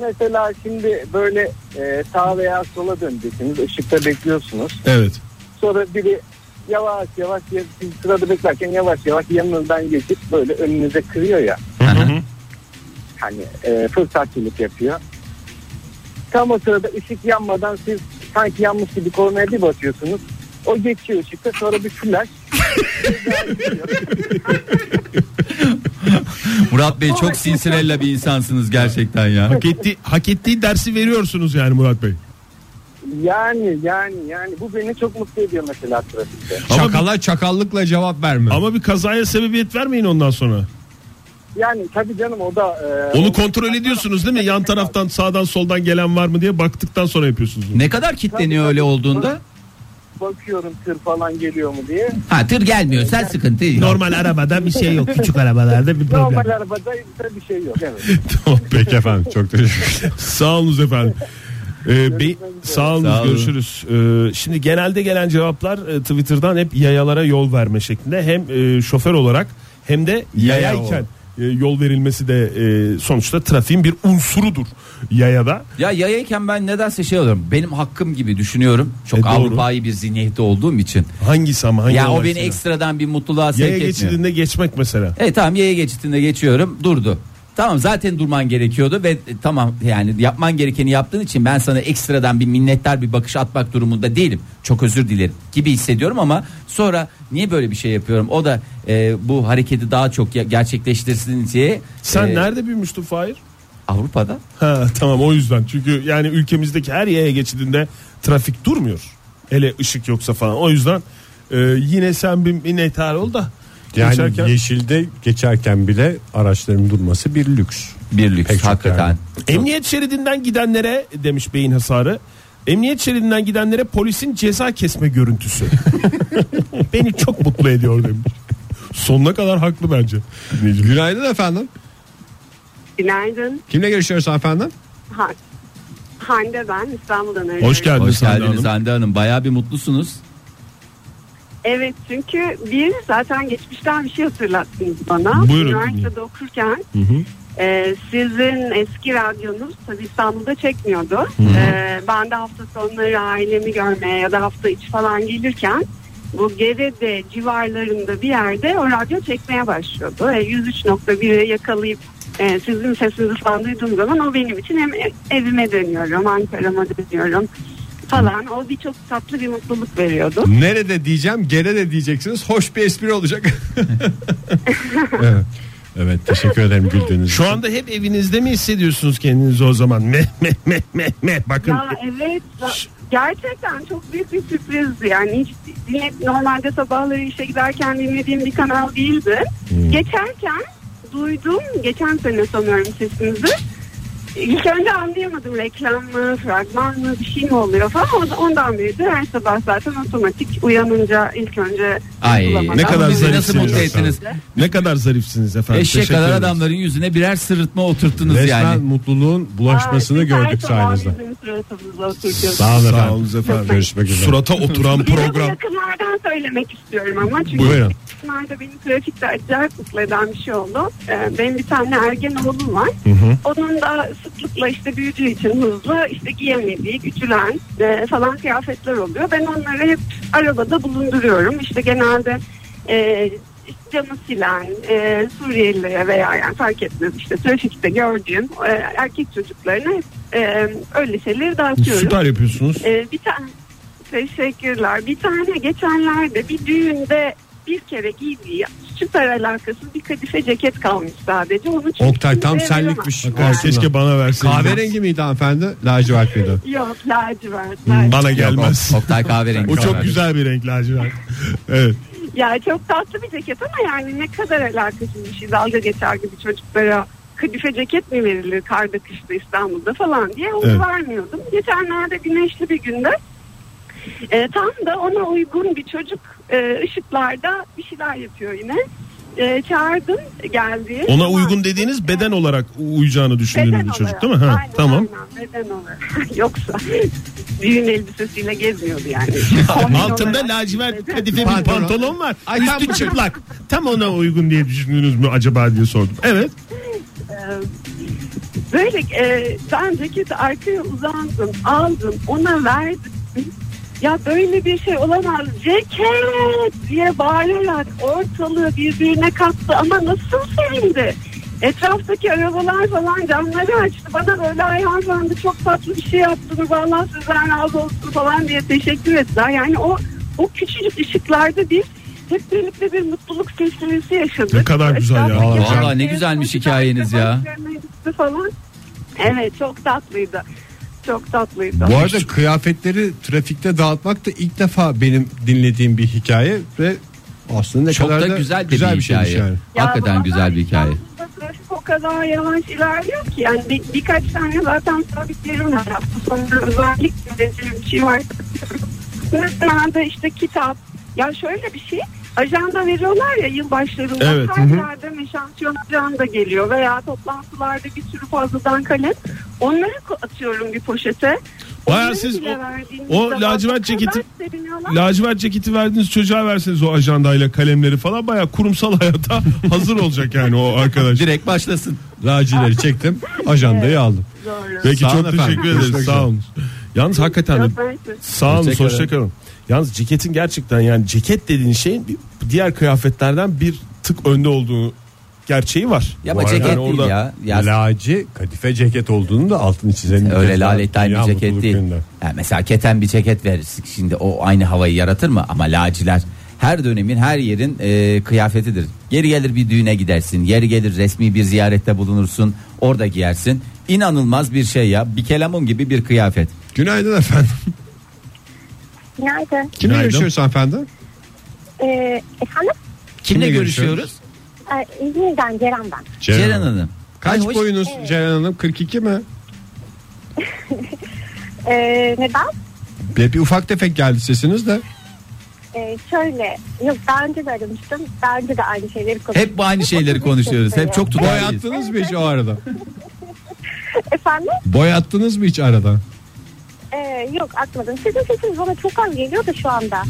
Mesela şimdi böyle e, sağa veya sola döneceksiniz. Işıkta bekliyorsunuz. Evet. Sonra biri yavaş yavaş ya- siz sırada beklerken yavaş yavaş yanınızdan geçip böyle önünüze kırıyor ya. Aha. Hani e, fırsatçılık yapıyor. Tam o sırada ışık yanmadan siz sanki yanmış gibi kornaya bir basıyorsunuz. O geçiyor ışıkta sonra bir flash. [laughs] Murat Bey çok sinirella bir insansınız gerçekten ya. Hak, etti, hak ettiği dersi veriyorsunuz yani Murat Bey. yani yani yani bu beni çok mutlu ediyor mesela trafikte. Ama Çakala çakallıkla cevap verme. Ama bir kazaya sebebiyet vermeyin ondan sonra. Yani tabii canım o da e, Onu o- kontrol ediyorsunuz değil mi? Yan taraftan sağdan soldan gelen var mı diye baktıktan sonra yapıyorsunuz. bunu. Ne kadar kitleniyor öyle olduğunda? Bakıyorum tır falan geliyor mu diye. Ha tır gelmiyorsa sıkıntı yok. Normal arabada bir şey yok. Küçük arabalarda bir Normal problem. arabada da bir şey yok. Evet. [laughs] Tamam peki. Efendim çok teşekkür ederim. Sağ olunuz efendim. Ee, be- sağ olun Sağ olun. görüşürüz. Ee, şimdi genelde gelen cevaplar e, Twitter'dan hep yayalara yol verme şeklinde. Hem e, şoför olarak hem de Yaya yayayken e, yol verilmesi de e, sonuçta trafiğin bir unsurudur yayada. Ya yayayken ben nedense şey oluyorum. Benim hakkım gibi düşünüyorum. Çok E, doğru. Avrupa'yı bir zihniyette olduğum için. Hangisi ama hangi ya o beni ekstradan bir mutluluğa sevk Yaya etmiyor. geçidinde geçmek mesela. Evet tamam yaya geçitinde geçiyorum durdu. Tamam zaten durman gerekiyordu ve e, tamam yani yapman gerekeni yaptığın için ben sana ekstradan bir minnettar bir bakış atmak durumunda değilim. Çok özür dilerim gibi hissediyorum ama sonra niye böyle bir şey yapıyorum? O da e, bu hareketi daha çok gerçekleştirsin diye. Sen e, nerede büyümüştün Fahir? Avrupa'da. Ha tamam o yüzden. Çünkü yani ülkemizdeki her yaya geçidinde trafik durmuyor. Hele ışık yoksa falan. O yüzden e, yine sen bir minnettar ol da Yani geçerken- yeşilde geçerken bile araçların durması bir lüks. Bir lüks Pek hakikaten. yani. Emniyet şeridinden gidenlere demiş beyin hasarı. Emniyet şeridinden gidenlere polisin ceza kesme görüntüsü. [laughs] Beni çok mutlu ediyor demiş. Sonuna kadar haklı bence. Günaydın efendim. Günaydın. Kimle görüşüyoruz efendim? Ha, Hande ben İstanbul'dan arıyorum. Hoş geldiniz Hoş Hande geldiniz Hanım. Hande Hanım. Bayağı bir mutlusunuz. Evet çünkü bir zaten geçmişten bir şey hatırlattınız bana. Buyurun, Üniversitede okurken e, sizin eski radyonuz tabii İstanbul'da çekmiyordu. E, ben de hafta sonları ailemi görmeye ya da hafta içi falan gelirken bu Gerede civarlarında bir yerde o radyo çekmeye başlıyordu. E, 103.1'i yakalayıp e, sizin sesinizi falan duyduğum zaman o benim için hem evime dönüyorum, Ankara'ma dönüyorum falan. O bir çok tatlı bir mutluluk veriyordu. Nerede diyeceğim gere de diyeceksiniz. Hoş bir espri olacak. [laughs] evet. evet teşekkür ederim güldüğünüz Şu anda hep evinizde mi hissediyorsunuz kendinizi o zaman? Meh meh meh meh meh. Bakın Ya evet gerçekten çok büyük bir sürprizdi yani hiç dinle, normalde sabahları işe giderken dinlediğim bir kanal değildi. Geçerken duydum geçen sene sanıyorum sesinizi. İlk önce anlayamadım reklam mı, fragman mı, bir şey mi oluyor falan. Ondan beri de her sabah zaten otomatik uyanınca ilk önce Ay ne kadar bizi nasıl zarifsiniz mutlu efendim. ettiniz. ne kadar zarifsiniz efendim. Eşek Teşekkür kadar ederiz. adamların yüzüne birer sırıtma oturttunuz Resmen yani. mutluluğun bulaşmasını Aa, gördük her sabah sayenizde. bizim. Sağ olun Sağ efendim. olun efendim. Görüşmek üzere. Surata oturan Bir de bu program. yakınlardan söylemek istiyorum ama çünkü Buyurun. yakınlarda beni trafikte acayip mutlu eden bir şey oldu. Ee, benim bir tane ergen oğlum var. Onun da sıklıkla işte büyüdüğü için hızlı işte giyemediği, küçülen e, falan kıyafetler oluyor. Ben onları hep arabada bulunduruyorum. İşte genelde e, camı silen e, Suriyelilere veya yani fark etmez işte trafikte gördüğüm e, erkek çocuklarına e, öyle şeyleri dağıtıyorum. Süper yapıyorsunuz. Ee, bir tane teşekkürler. Bir tane geçenlerde bir düğünde bir kere giydiği süper alakasız bir kadife ceket kalmış sadece. Onu Oktay tam senlikmiş. Aa, keşke bana verseydiniz. Kahverengi miydi hanımefendi? Lacivert miydi? Yok lacivert. Hmm, lacivert. Bana gelmez. Yok, Oktay kahverengi. [laughs] O çok güzel bir renk lacivert. [laughs] Evet. Ya çok tatlı bir ceket ama yani ne kadar alakasız bir şey. Dalga geçer gibi çocuklara kadife ceket mi verilir karda kışta İstanbul'da falan diye onu Evet. vermiyordum. Geçenlerde güneşli bir günde e, tam da ona uygun bir çocuk e, ışıklarda bir şeyler yapıyor yine. E, çağırdım geldi. Ona uygun dediğiniz beden olarak uyacağını düşündüğünüz Beden bir çocuk olarak. değil mi? Ha, Aynen, tamam. Aynen, beden olarak. [laughs] Yoksa düğün elbisesiyle gezmiyordu yani. [laughs] Altında olarak lacivert kadife bir Pantolon. var. Üstü çıplak. [laughs] Tam ona uygun diye düşündünüz mü acaba diye sordum. Evet. Böyle e, ben ceketi arkaya uzandım, aldım, ona verdim. Ya böyle bir şey olamaz. Ceket diye bağırarak ortalığı birbirine kattı ama nasıl sevindi. Etraftaki arabalar falan camları açtı. Bana böyle sandı çok tatlı bir şey yaptığını vallahi sizden razı olsun falan diye teşekkür ettiler. Yani o o küçücük ışıklarda biz hep birlikte bir mutluluk silsilesi yaşadık. Ne kadar güzel ya. Vallahi ne güzelmiş hikayeniz ya. başlarına gitti Falan. Evet çok tatlıydı. Çok tatlıydı. Bu arada kıyafetleri trafikte dağıtmak da ilk defa benim dinlediğim bir hikaye ve aslında ne Çok kadar da güzel de bir şeymiş hikaye. yani. Hakikaten zaten güzel bir hikaye. İstanbul'da Trafik o kadar yavaş ilerliyor ki yani bir, birkaç tane zaten sabit yerim var. Hafta sonunda özellikle dediğim bir şey var. Mesela da işte kitap. Ya şöyle bir şey. Ajanda veriyorlar ya yılbaşlarında Evet, her yerde meşansiyon ajanda geliyor veya toplantılarda bir sürü fazladan kalem. Onları atıyorum bir poşete. Onları siz o- o lacivert ceketi-. Lacivert ceketi verdiğiniz çocuğa verseniz o ajandayla kalemleri falan bayağı kurumsal [laughs] hayata hazır olacak yani o arkadaş. Direkt başlasın. Lacileri çektim, ajandayı aldım. Doğru. Peki Sağ çok efendim. teşekkür ederiz. Sağ olun. Yalnız hakikaten de sağ olun Hoşçakalın. Yalnız ceketin gerçekten yani ceket dediğin şeyin diğer kıyafetlerden bir tık önde olduğu gerçeği var. Ya Bu ama arada ceket yani değil orada- ya. ya Laci kadife ceket olduğunu da altını çizelim. öyle laletten bir ceket değil. Yani mesela keten bir ceket verirsin. Şimdi o aynı havayı yaratır mı? Ama laciler her dönemin her yerin e, kıyafetidir. Yeri gelir bir düğüne gidersin. Yeri gelir resmi bir ziyarette bulunursun. Orada giyersin. İnanılmaz bir şey ya. Bir kelamun gibi bir kıyafet. Günaydın efendim. Günaydın. Kimle Günaydın. görüşüyoruz hanımefendi? Ee, efendim? Kimle Kimle görüşüyoruz? görüşüyoruz? Ee, İzmir'den Ceren ben. Ceren Hanım. Kaç Ay, hoş- boyunuz Ceren Hanım? 42 mi? [laughs] Ee, neden? Bir, bir ufak tefek geldi sesiniz de. Ee, şöyle, yok daha önce de aramıştım. Daha önce de aynı şeyleri konuştuk. Hep bu aynı şeyleri konuşuyoruz. Hep çok Boy tutarlıyız. attınız mı hiç o arada? [laughs] Efendim? Boy attınız mı hiç arada? Ee, yok atmadım. Sizin sesiniz bana çok az geliyor da şu anda.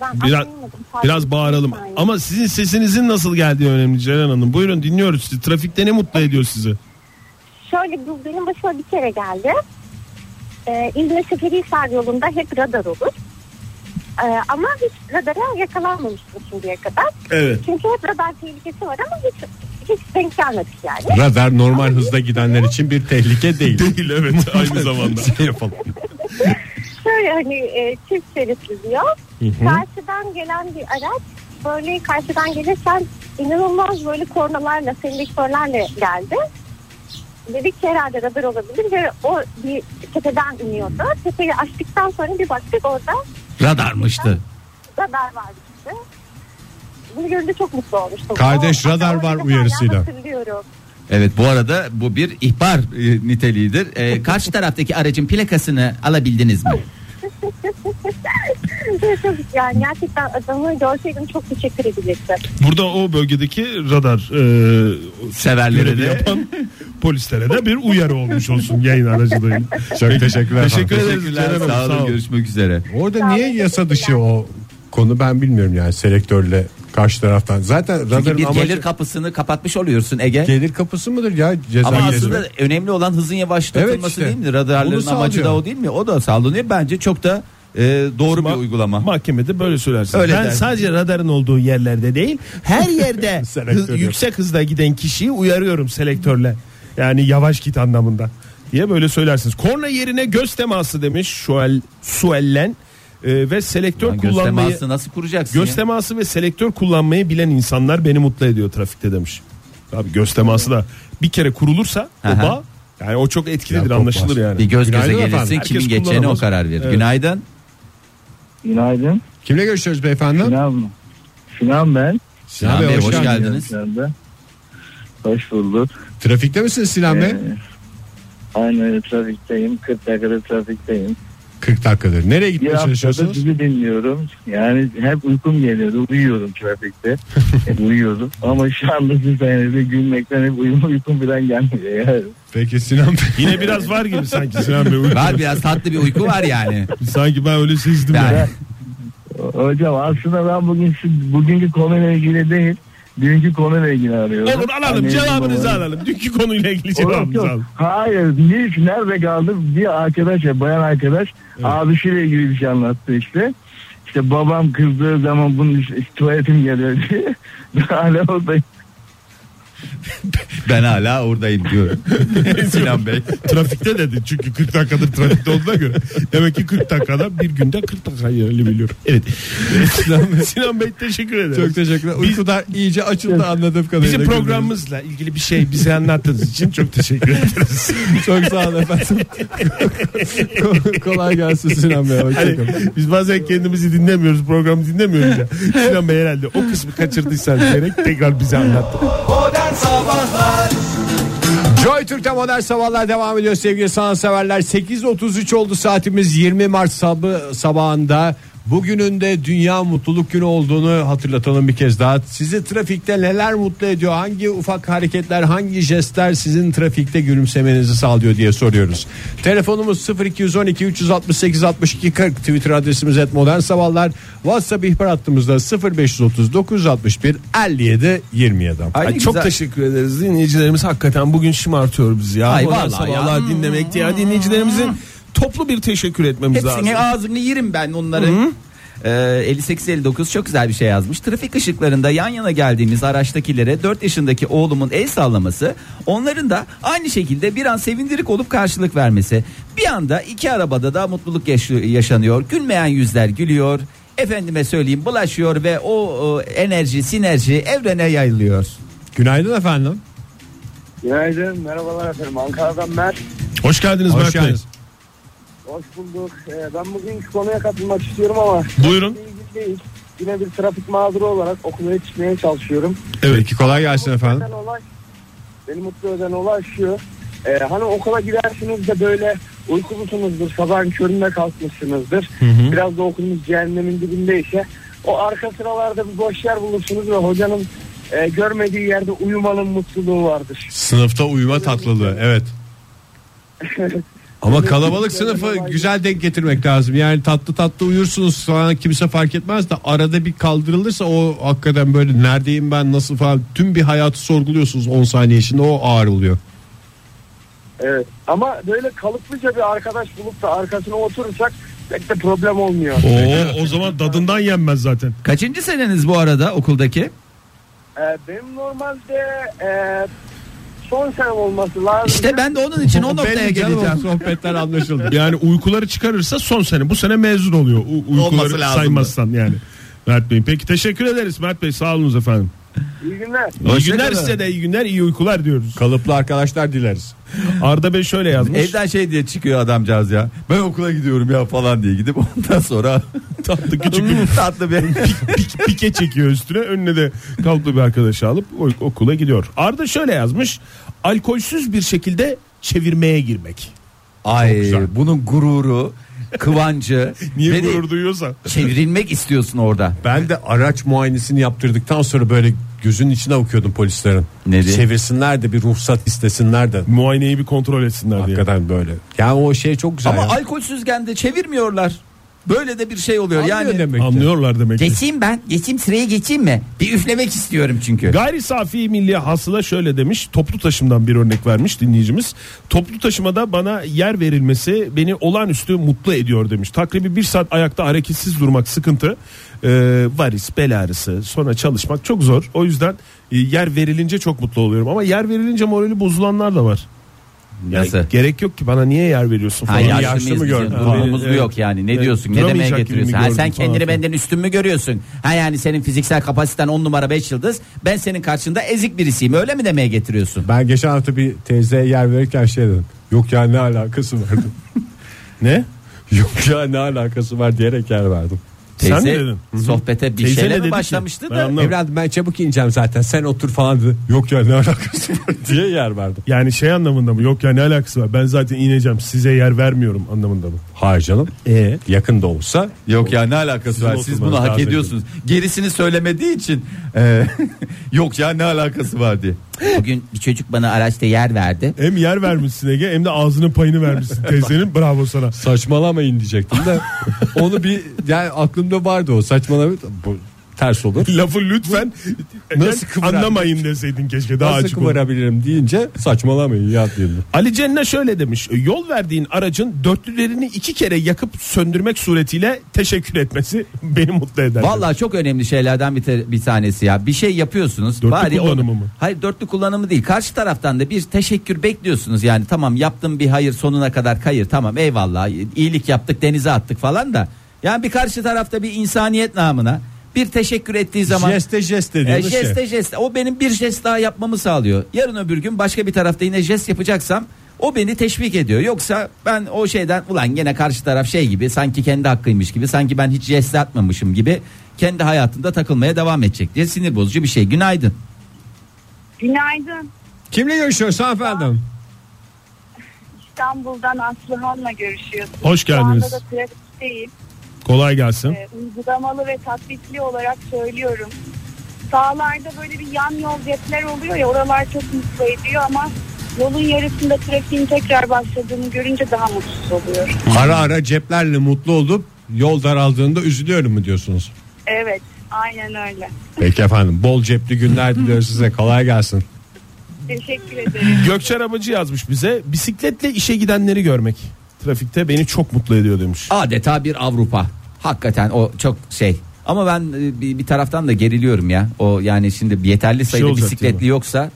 Ben Biraz biraz bağıralım. Bir saniye. Ama sizin sesinizin nasıl geldiği önemli Ceren Hanım. Buyurun dinliyoruz sizi. Trafikte ne mutlu ediyor sizi? Şöyle bu benim başıma bir kere geldi. Ee, İzmir Seferihisar yolunda hep radar olur. Ee, ama hiç radara yakalanmamıştım şimdiye kadar. Evet. Çünkü hep radar tehlikesi var ama hiç hiç denk gelmedik yani. Radar normal hızda gidenler için bir tehlike değil. Değil evet [laughs] aynı zamanda. Şey yapalım. [laughs] Hani e, çift şeritli diyor. Karşıdan gelen bir araç böyle karşıdan gelirken inanılmaz böyle kornalarla, selektörlerle geldi. Dedik ki herhalde radar olabilir ve o bir tepeden iniyordu. Tepeyi açtıktan sonra bir baktık orada Radarmıştı. radar vardı işte. Bunu görünce çok mutlu olmuştum. Kardeş, radar var uyarısıyla. hatırlıyorum. Evet bu arada bu bir ihbar e, niteliğidir. E, karşı taraftaki aracın plakasını alabildiniz mi? [laughs] [laughs] yani gerçekten adamı görseydim çok teşekkür edecektim. Burada o bölgedeki radar e, Severleri görevi de. yapan [laughs] polislere de bir uyarı olmuş olsun yayın aracılığıyla. Çok teşekkürler. Teşekkür ederiz. Teşekkürler sağ olun sağ olun. görüşmek üzere. Orada niye yasa dışı o konu ben bilmiyorum yani selektörle karşı taraftan. Zaten Çünkü radarın bir amacı gelir kapısını kapatmış oluyorsun Ege. gelir kapısı mıdır ya ceza Ama gezmek? aslında önemli olan hızın yavaşlatılması Evet işte. değil mi? Radarların amacı da o değil mi? O da sağlanıyor. Bence çok da e, doğru bir Ma- uygulama. Mahkemede böyle söylersin. Öyle ben der. sadece radarın olduğu yerlerde değil her yerde [laughs] hız- yüksek hızda giden kişiyi uyarıyorum selektörle. Yani yavaş git anlamında diye böyle söylersiniz. Korna yerine göz teması demiş Suel, Suellen Ee, ve selektör Lan göz kullanmayı teması nasıl kuracaksın göz ya? teması ve selektör kullanmayı bilen insanlar beni mutlu ediyor trafikte demiş. Abi göz teması da bir kere kurulursa o Aha. bağ yani o çok etkilidir Ya, anlaşılır yani. Bir göz göze Günaydın gelirsin efendim. kimin Herkes geçeceğine o kullanamaz. karar verir. Evet. Günaydın. Günaydın. Kimle görüşüyoruz beyefendi? Sinan mı? Sinan ben. Sinan Bey hoş geldiniz. Anda. Hoş bulduk. Trafikte misiniz Sinan Bey? Ee, aynen öyle trafikteyim. 40 dakikada trafikteyim. 40 dakikadır. Nereye Bir gitmeye haftada çalışıyorsunuz? sizi dinliyorum. Yani hep uykum geliyordu. Uyuyordum trafikte. [laughs] hep uyuyordum. Ama şu anda siz sayenizde gülmekten hep uyum, uykum falan gelmiyor. Yani. Peki Sinan Bey. Yine biraz var gibi sanki Sinan Bey. Var biraz tatlı bir uyku var yani. Sanki ben öyle sezdim Ben- ya. Hocam aslında ben bugün bugünkü konuyla ilgili değil. Dünkü konuyla ilgili arıyorum. Olur alalım Annemin, cevabınızı babamın- alalım. Dünkü konuyla ilgili cevabınızı yok. alalım. Hayır. Hiç nerede kaldı? Bir arkadaş, ya, bayan arkadaş abisiyle ilgili bir şey anlattı işte. İşte babam kızdığı zaman bunun işte, tuvaletim geliyor diye. [laughs] Hala oradayım. [laughs] Ben hala oradayım diyorum. [laughs] Sinan Bey. Trafikte dedi çünkü 40 dakikadır trafikte olduğuna göre. Demek ki 40 dakikada bir günde 40 dakika yerli biliyorum. Evet. Sinan Bey, [laughs] Sinan Bey teşekkür ederiz. Çok teşekkürler. Uykular iyice açıldı anladığım kadarıyla. Bizim programımızla ilgili bir şey bize anlattığınız için çok teşekkür ederiz. Çok sağ olun efendim. Ko- Kolay gelsin Sinan Bey. Hani biz bazen kendimizi dinlemiyoruz, programı dinlemiyoruz ya. Sinan Bey herhalde o kısmı kaçırdıysan gerek tekrar bize anlattı. Joy Türk'te modern sabahlar devam ediyor sevgili sanatseverler. 8.33 oldu saatimiz 20 Mart sabı, sabahında. Bugünün de Dünya Mutluluk Günü olduğunu hatırlatalım bir kez daha. Sizi trafikte neler mutlu ediyor? Hangi ufak hareketler, hangi jestler sizin trafikte gülümsemenizi sağlıyor diye soruyoruz. Telefonumuz 0212 368 62 40 Twitter adresimiz et modern sabahlar. WhatsApp ihbar hattımızda 0530 961 57 27. Ay, Ay, çok güzel. teşekkür ederiz. Dinleyicilerimiz hakikaten bugün şımartıyor bizi ya. Ay, vallahi ya. sabahlar dinlemek ya. Dinleyicilerimizin toplu bir teşekkür etmemiz lazım. Hepsini ağzını yerim ben onları. Ee, 58-59 çok güzel bir şey yazmış. Trafik ışıklarında yan yana geldiğimiz araçtakilere 4 yaşındaki oğlumun el sallaması, onların da aynı şekilde bir an sevindirik olup karşılık vermesi. Bir anda iki arabada da mutluluk yaş- yaşanıyor. Gülmeyen yüzler gülüyor. Efendime söyleyeyim bulaşıyor ve o, o enerji, sinerji evrene yayılıyor. Günaydın efendim. Günaydın. Merhabalar efendim. Ankara'dan Mert. Hoş geldiniz Hoş Mert Bey. geldiniz. Hoş bulduk. Ee, ben bugünkü konuya katılmak istiyorum ama Buyurun. değil. Yine bir trafik mağduru olarak okula yetişmeye çalışıyorum. Evet. Peki kolay gelsin efendim. Eden olay, beni mutlu eden olay şu. Ee, hani okula gidersiniz de böyle uykulusunuzdur. Sabahın köründe kalkmışsınızdır. Biraz da okulunuz cehennemin dibindeyse o arka sıralarda bir boş yer bulursunuz ve hocanın e, görmediği yerde uyumanın mutluluğu vardır. Sınıfta uyuma tatlılığı evet. [laughs] Ama kalabalık sınıfı güzel denk getirmek lazım. Yani tatlı tatlı uyursunuz sonra kimse fark etmez de arada bir kaldırılırsa o hakikaten böyle neredeyim ben nasıl falan tüm bir hayatı sorguluyorsunuz 10 saniye içinde o ağır oluyor. Evet. Ama böyle kalıplıca bir arkadaş bulup da arkasına oturursak pek de problem olmuyor. Oo, o zaman dadından yenmez zaten. Kaçıncı seneniz bu arada okuldaki? Ee, benim normalde e, son senem olması lazım. İşte ben de onun için o noktaya geleceğim. sohbetler anlaşıldı. Yani uykuları çıkarırsa son sene. Bu sene mezun oluyor. U- uykuları saymazsan yani. Mert Bey. Peki teşekkür ederiz Mert Bey. Sağ olunuz efendim. İyi günler. İyi günler size de iyi günler iyi uykular diyoruz. Kalıplı arkadaşlar dileriz. [laughs] Arda Bey şöyle yazmış. Evden şey diye çıkıyor adamcağız ya. Ben okula gidiyorum ya falan diye gidip ondan sonra [laughs] tatlı küçük bir [laughs] tatlı bir pik- pike çekiyor üstüne. Önüne de kalıplı bir arkadaşı alıp o- okula gidiyor. Arda şöyle yazmış. Alkolsüz bir şekilde çevirmeye girmek. Ay bunun gururu, kıvancı. Niye de gurur duyuyorsa. Çevrilmek istiyorsun orada. Ben de araç muayenesini yaptırdıktan sonra böyle gözünün içine okuyordum polislerin. Neydi? Çevirsinler de bir ruhsat istesinler de. Muayeneyi bir kontrol etsinler diye. Hakikaten böyle. Yani o şey çok güzel. Ama ya. alkolsüzken de çevirmiyorlar. Böyle de bir şey oluyor. Anlıyor yani demek ki. Anlıyorlar demek ki. geçeyim ben. Geçeyim sıraya geçeyim mi? Bir üflemek istiyorum çünkü. Gayri safi milli hasıla şöyle demiş. Toplu taşımdan bir örnek vermiş dinleyicimiz. Toplu taşımada bana yer verilmesi beni olağanüstü mutlu ediyor demiş. Takribi bir saat ayakta hareketsiz durmak sıkıntı. Ee, varis, bel ağrısı, sonra çalışmak çok zor. O yüzden e, yer verilince çok mutlu oluyorum. Ama yer verilince morali bozulanlar da var. Yani Nasıl? gerek yok ki bana niye yer veriyorsun Ha, falan. yaşlı yaşlı mıyız mı gördün? Durumumuz mu yok yani? Ne Evet. diyorsun? Ne demeye getiriyorsun? Ha, sen falan kendini filan. benden üstün mü görüyorsun? Ha yani senin fiziksel kapasiten 10 numara 5 yıldız. Ben senin karşında ezik birisiyim. Öyle mi demeye getiriyorsun? Ben geçen hafta bir teyzeye yer verirken şey dedim. Yok ya ne alakası var dedim. [laughs] Ne? Yok ya ne alakası var diyerek yer verdim. Sen Teyze mi dedin? sohbete bir Teyze ne dedi mi ki? başlamıştı Ben da? anlamadım. Evladım ben çabuk ineceğim zaten sen otur falan dedi. Yok ya ne alakası var diye yer verdim. Yani şey anlamında mı? Yok ya ne alakası var? Ben zaten ineceğim. Size yer vermiyorum anlamında mı? Hayır canım. E Yakında olsa Yok ya ne alakası var? Siz bunu hak ediyorsunuz. Gerisini söylemediği için e, [laughs] yok ya ne alakası var diye. Bugün bir çocuk bana araçta yer verdi. Hem yer vermişsin Ege hem de ağzının payını vermişsin teyzenin bravo sana. saçmalamayın diyecektim de [laughs] onu bir yani aklımda vardı o saçmalamayın bu ters olur. [laughs] Lafı lütfen Nasıl kıvırar- anlamayın deseydin keşke daha Nasıl açık olur. kıvırabilirim deyince saçmalamayın ya diyelim. Ali Cenne şöyle demiş. Yol verdiğin aracın dörtlülerini iki kere yakıp söndürmek suretiyle teşekkür etmesi beni mutlu eder. Vallahi çok önemli şeylerden bir, te- bir tanesi ya. Bir şey yapıyorsunuz. Dörtlü bari kullanımı onu- mı? Hayır dörtlü kullanımı değil. Karşı taraftan da bir teşekkür bekliyorsunuz. Yani tamam yaptım bir hayır sonuna kadar kayır. Tamam eyvallah iyilik yaptık denize attık falan da. Yani bir karşı tarafta bir insaniyet namına bir teşekkür ettiği zaman Jeste jeste e, dediğimiz şey. jeste jeste o benim bir jest daha yapmamı sağlıyor. Yarın öbür gün başka bir tarafta yine jest yapacaksam o beni teşvik ediyor. Yoksa ben o şeyden ulan gene karşı taraf şey gibi sanki kendi hakkıymış gibi sanki ben hiç jest atmamışım gibi kendi hayatında takılmaya devam edecek diye sinir bozucu bir şey. Günaydın. Günaydın. Kimle görüşüyoruz efendim? İstanbul'dan Aslıhan'la görüşüyorsun. Hoş Şu anda geldiniz. da trafikteyim. Kolay gelsin. Ee, uygulamalı ve tatbikli olarak söylüyorum. Sağlarda böyle bir yan yol cepler oluyor ya oralar çok mutlu ediyor ama yolun yarısında trafiğin tekrar başladığını görünce daha mutsuz oluyorum. Ara ara ceplerle mutlu olup yol daraldığında üzülüyorum mu diyorsunuz? Evet aynen öyle. Peki efendim bol cepli günler diliyoruz size kolay gelsin. Teşekkür ederim. Gökçer Abacı yazmış bize. Bisikletle işe gidenleri görmek. Trafikte beni çok mutlu ediyor demiş. Adeta bir Avrupa. Hakikaten o çok şey. Ama ben e, bir, bir taraftan da geriliyorum ya. O yani şimdi yeterli sayıda olacak bisikletli değil yoksa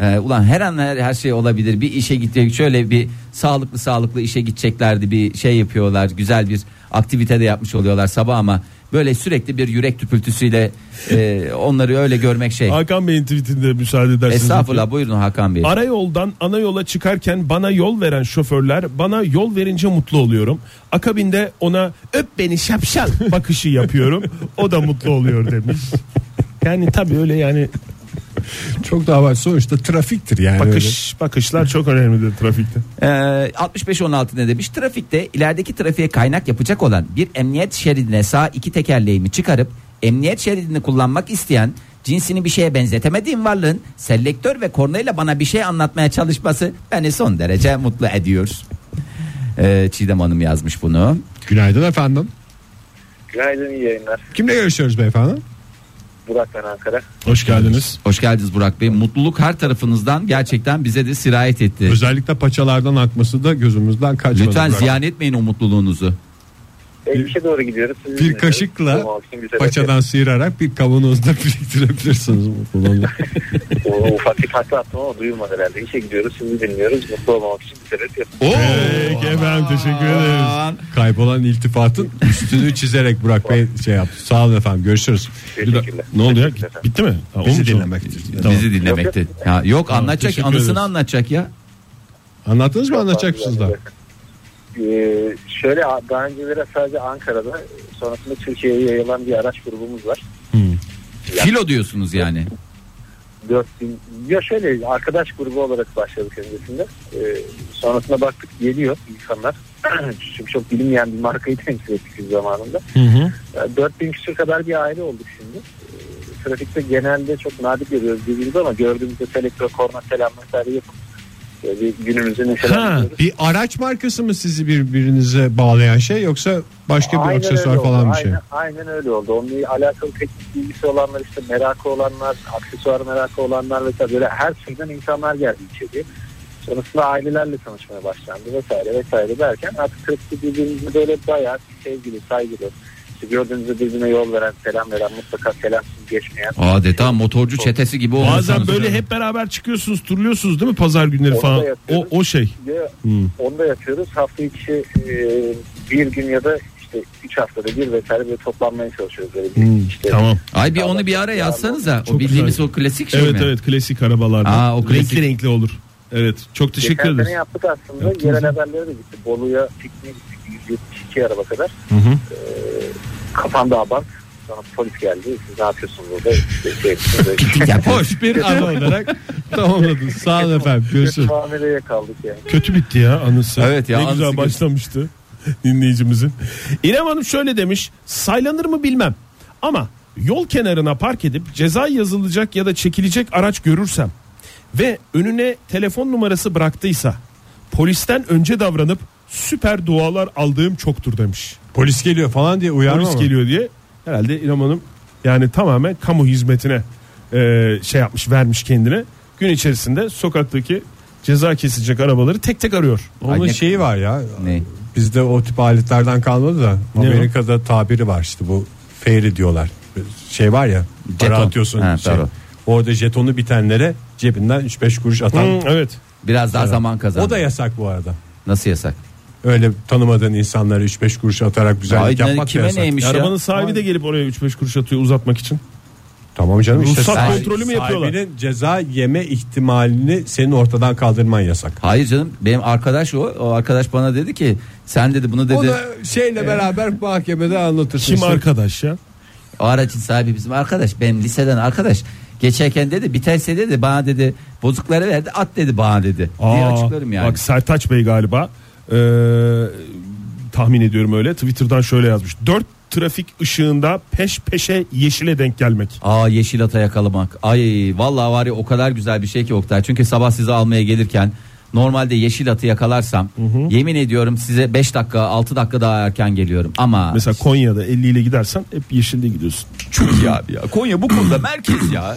e, ulan her an her, her şey olabilir. Bir işe gidecek şöyle bir sağlıklı sağlıklı işe gideceklerdi. Bir şey yapıyorlar. Güzel bir aktivite de yapmış oluyorlar sabah ama böyle sürekli bir yürek tüpültüsüyle e, onları öyle görmek şey. Hakan Bey'in tweetinde müsaade ederseniz. Estağfurullah buyurun Hakan Bey. Ara yoldan ana yola çıkarken bana yol veren şoförler bana yol verince mutlu oluyorum. Akabinde ona öp beni şapşal bakışı yapıyorum. O da mutlu oluyor demiş. Yani tabii öyle yani [laughs] Çok daha var sonuçta trafiktir yani. bakış bakışlar çok önemlidir trafikte. Ee, 65-16 ne demiş? Trafikte ilerideki trafiğe kaynak yapacak olan bir emniyet şeridine sağ iki tekerleğimi çıkarıp emniyet şeridini kullanmak isteyen cinsini bir şeye benzetemediğim varlığın selektör ve kornayla bana bir şey anlatmaya çalışması beni son derece mutlu ediyor. Ee, Çiğdem Hanım yazmış bunu. Günaydın efendim. Günaydın iyi yayınlar. Kimle görüşüyoruz beyefendi? Burak ben Ankara. Hoş geldiniz. Hoş geldiniz Burak Bey. Mutluluk her tarafınızdan gerçekten bize de sirayet etti. Özellikle paçalardan akması da gözümüzden kaçmadı. Lütfen Burak. ziyan etmeyin o mutluluğunuzu. E, işe doğru gidiyoruz. Bir kaşıkla paçadan sıyırarak bir kavanozda [laughs] biriktirebilirsiniz. [laughs] O, ufak bir takla attım ama duyulmadı herhalde. İşe gidiyoruz sizi dinliyoruz. Mutlu olmamak için bir sebep yok. Peki efendim teşekkür ederiz. Kaybolan iltifatın üstünü çizerek Burak Bey şey yaptı. Sağ olun efendim görüşürüz. Teşekkürler. Ne oldu ya? Bitti mi? Ha, Bizi dinlemektir. Tamam. Bizi dinlemekte. Ya, yok anlatacak anısını ederiz. anlatacak ya. Anlattınız mı anlatacak mısınız da? Ee, şöyle daha önceleri sadece Ankara'da sonrasında Türkiye'ye yayılan bir araç grubumuz var. Filo diyorsunuz yani. 4000 ya şöyle arkadaş grubu olarak başladık öncesinde. Ee, sonrasında baktık geliyor insanlar. [clears throat] Çünkü çok bilinmeyen bir markayı [laughs] temsil ettik biz zamanında. Hı hı. Yani 4000 küsur kadar bir aile olduk şimdi. Ee, trafikte genelde çok nadir görüyoruz birbirimizi ama gördüğümüzde selektör, korna, selam vesaire yapıp bir günümüzü neşelendiriyoruz. Bir araç markası mı sizi birbirinize bağlayan şey yoksa başka bir Aynen aksesuar falan oldu. bir şey? Aynen, aynen öyle oldu. Onunla alakalı teknik bilgisi olanlar işte merakı olanlar, aksesuar merakı olanlar vesaire böyle her türden insanlar geldi içeriye. Sonrasında ailelerle tanışmaya başlandı vesaire vesaire derken artık trafikte birbirimizi böyle bayağı sevgili, saygılı, gördüğünüzde birbirine yol veren, selam veren, mutlaka selamsız geçmeyen. Adeta motorcu çetesi gibi Bazen olmuşsunuz. böyle hep beraber çıkıyorsunuz, turluyorsunuz değil mi pazar günleri Onu falan? da O o şey. Ya, Hmm. Onu da yapıyoruz. Hafta içi e, bir gün ya da işte üç haftada bir vesaire böyle toplanmaya çalışıyoruz. Böyle bir, Hmm, işte, Tamam. Ay bir onu bir ara yazsanıza. O Çok bildiğimiz güzel. o klasik şey Evet mi? evet klasik arabalarda. Aa, o klasik. Renkli renkli olur. Evet çok teşekkür Geçen ederiz. sene yaptık aslında. Yaptınız Yerel haberlere de gitti. Bolu'ya gittik. 172 araba kadar. Hı hı. Kapandı Abant. Sonra polis geldi. Siz ne yapıyorsunuz burada? İşte şey, [laughs] Ya, Hoş bir an [laughs] olarak tamamladınız. Sağ olun efendim. Görüşürüz. Muameleye kaldık yani. Kötü bitti ya anısı. Evet ya, Ne anısı güzel başlamıştı dinleyicimizin. İrem Hanım şöyle demiş. Saylanır mı bilmem. Ama yol kenarına park edip ceza yazılacak ya da çekilecek araç görürsem ve önüne telefon numarası bıraktıysa polisten önce davranıp süper dualar aldığım çoktur demiş. Polis geliyor falan diye uyarma Polis mı? geliyor diye herhalde İrem Hanım yani tamamen kamu hizmetine e, şey yapmış vermiş kendine. Gün içerisinde sokaktaki ceza kesilecek arabaları tek tek arıyor. Onun Ay ne- şeyi var ya. Ne? Bizde o tip aletlerden kalmadı da Ne o? Amerika'da tabiri var işte bu fairy diyorlar. Şey var ya para Jeton. atıyorsun. Ha, şey. tabii. Orada jetonu bitenlere cebinden 3-5 kuruş atan. Hı, evet. Biraz daha zaman kazan. O da yasak bu arada. Nasıl yasak? Öyle tanımadığın insanlara 3-5 kuruş atarak güzellik Ay, ne- yapmak da kime yasak. neymiş ya? Arabanın sahibi de gelip oraya 3-5 kuruş atıyor uzatmak için. Tamam canım işte Ruhsat sahibi- kontrolü mü yapıyorlar? Sahibinin ceza yeme ihtimalini senin ortadan kaldırman yasak. Hayır canım benim arkadaş o. O arkadaş bana dedi ki sen dedi bunu dedi. Onu şeyle beraber mahkemede anlatırsın. Kim İşte arkadaş ya? O aracın sahibi bizim arkadaş. Benim liseden arkadaş. Geçerken dedi biterse dedi bana dedi bozukları verdi at dedi bana dedi. diye Aa, açıklarım yani. Bak Sertaç Bey galiba ee, tahmin ediyorum öyle Twitter'dan şöyle yazmış. 4 trafik ışığında peş peşe yeşile denk gelmek. Aa yeşil ata yakalamak. Ay vallahi var ya o kadar güzel bir şey ki Oktay. Çünkü sabah sizi almaya gelirken normalde yeşil atı yakalarsam yemin ediyorum size 5 dakika 6 dakika daha erken geliyorum. Ama Mesela Konya'da 50 ile gidersen hep yeşilde gidiyorsun. çok iyi abi ya. Konya bu konuda merkez ya.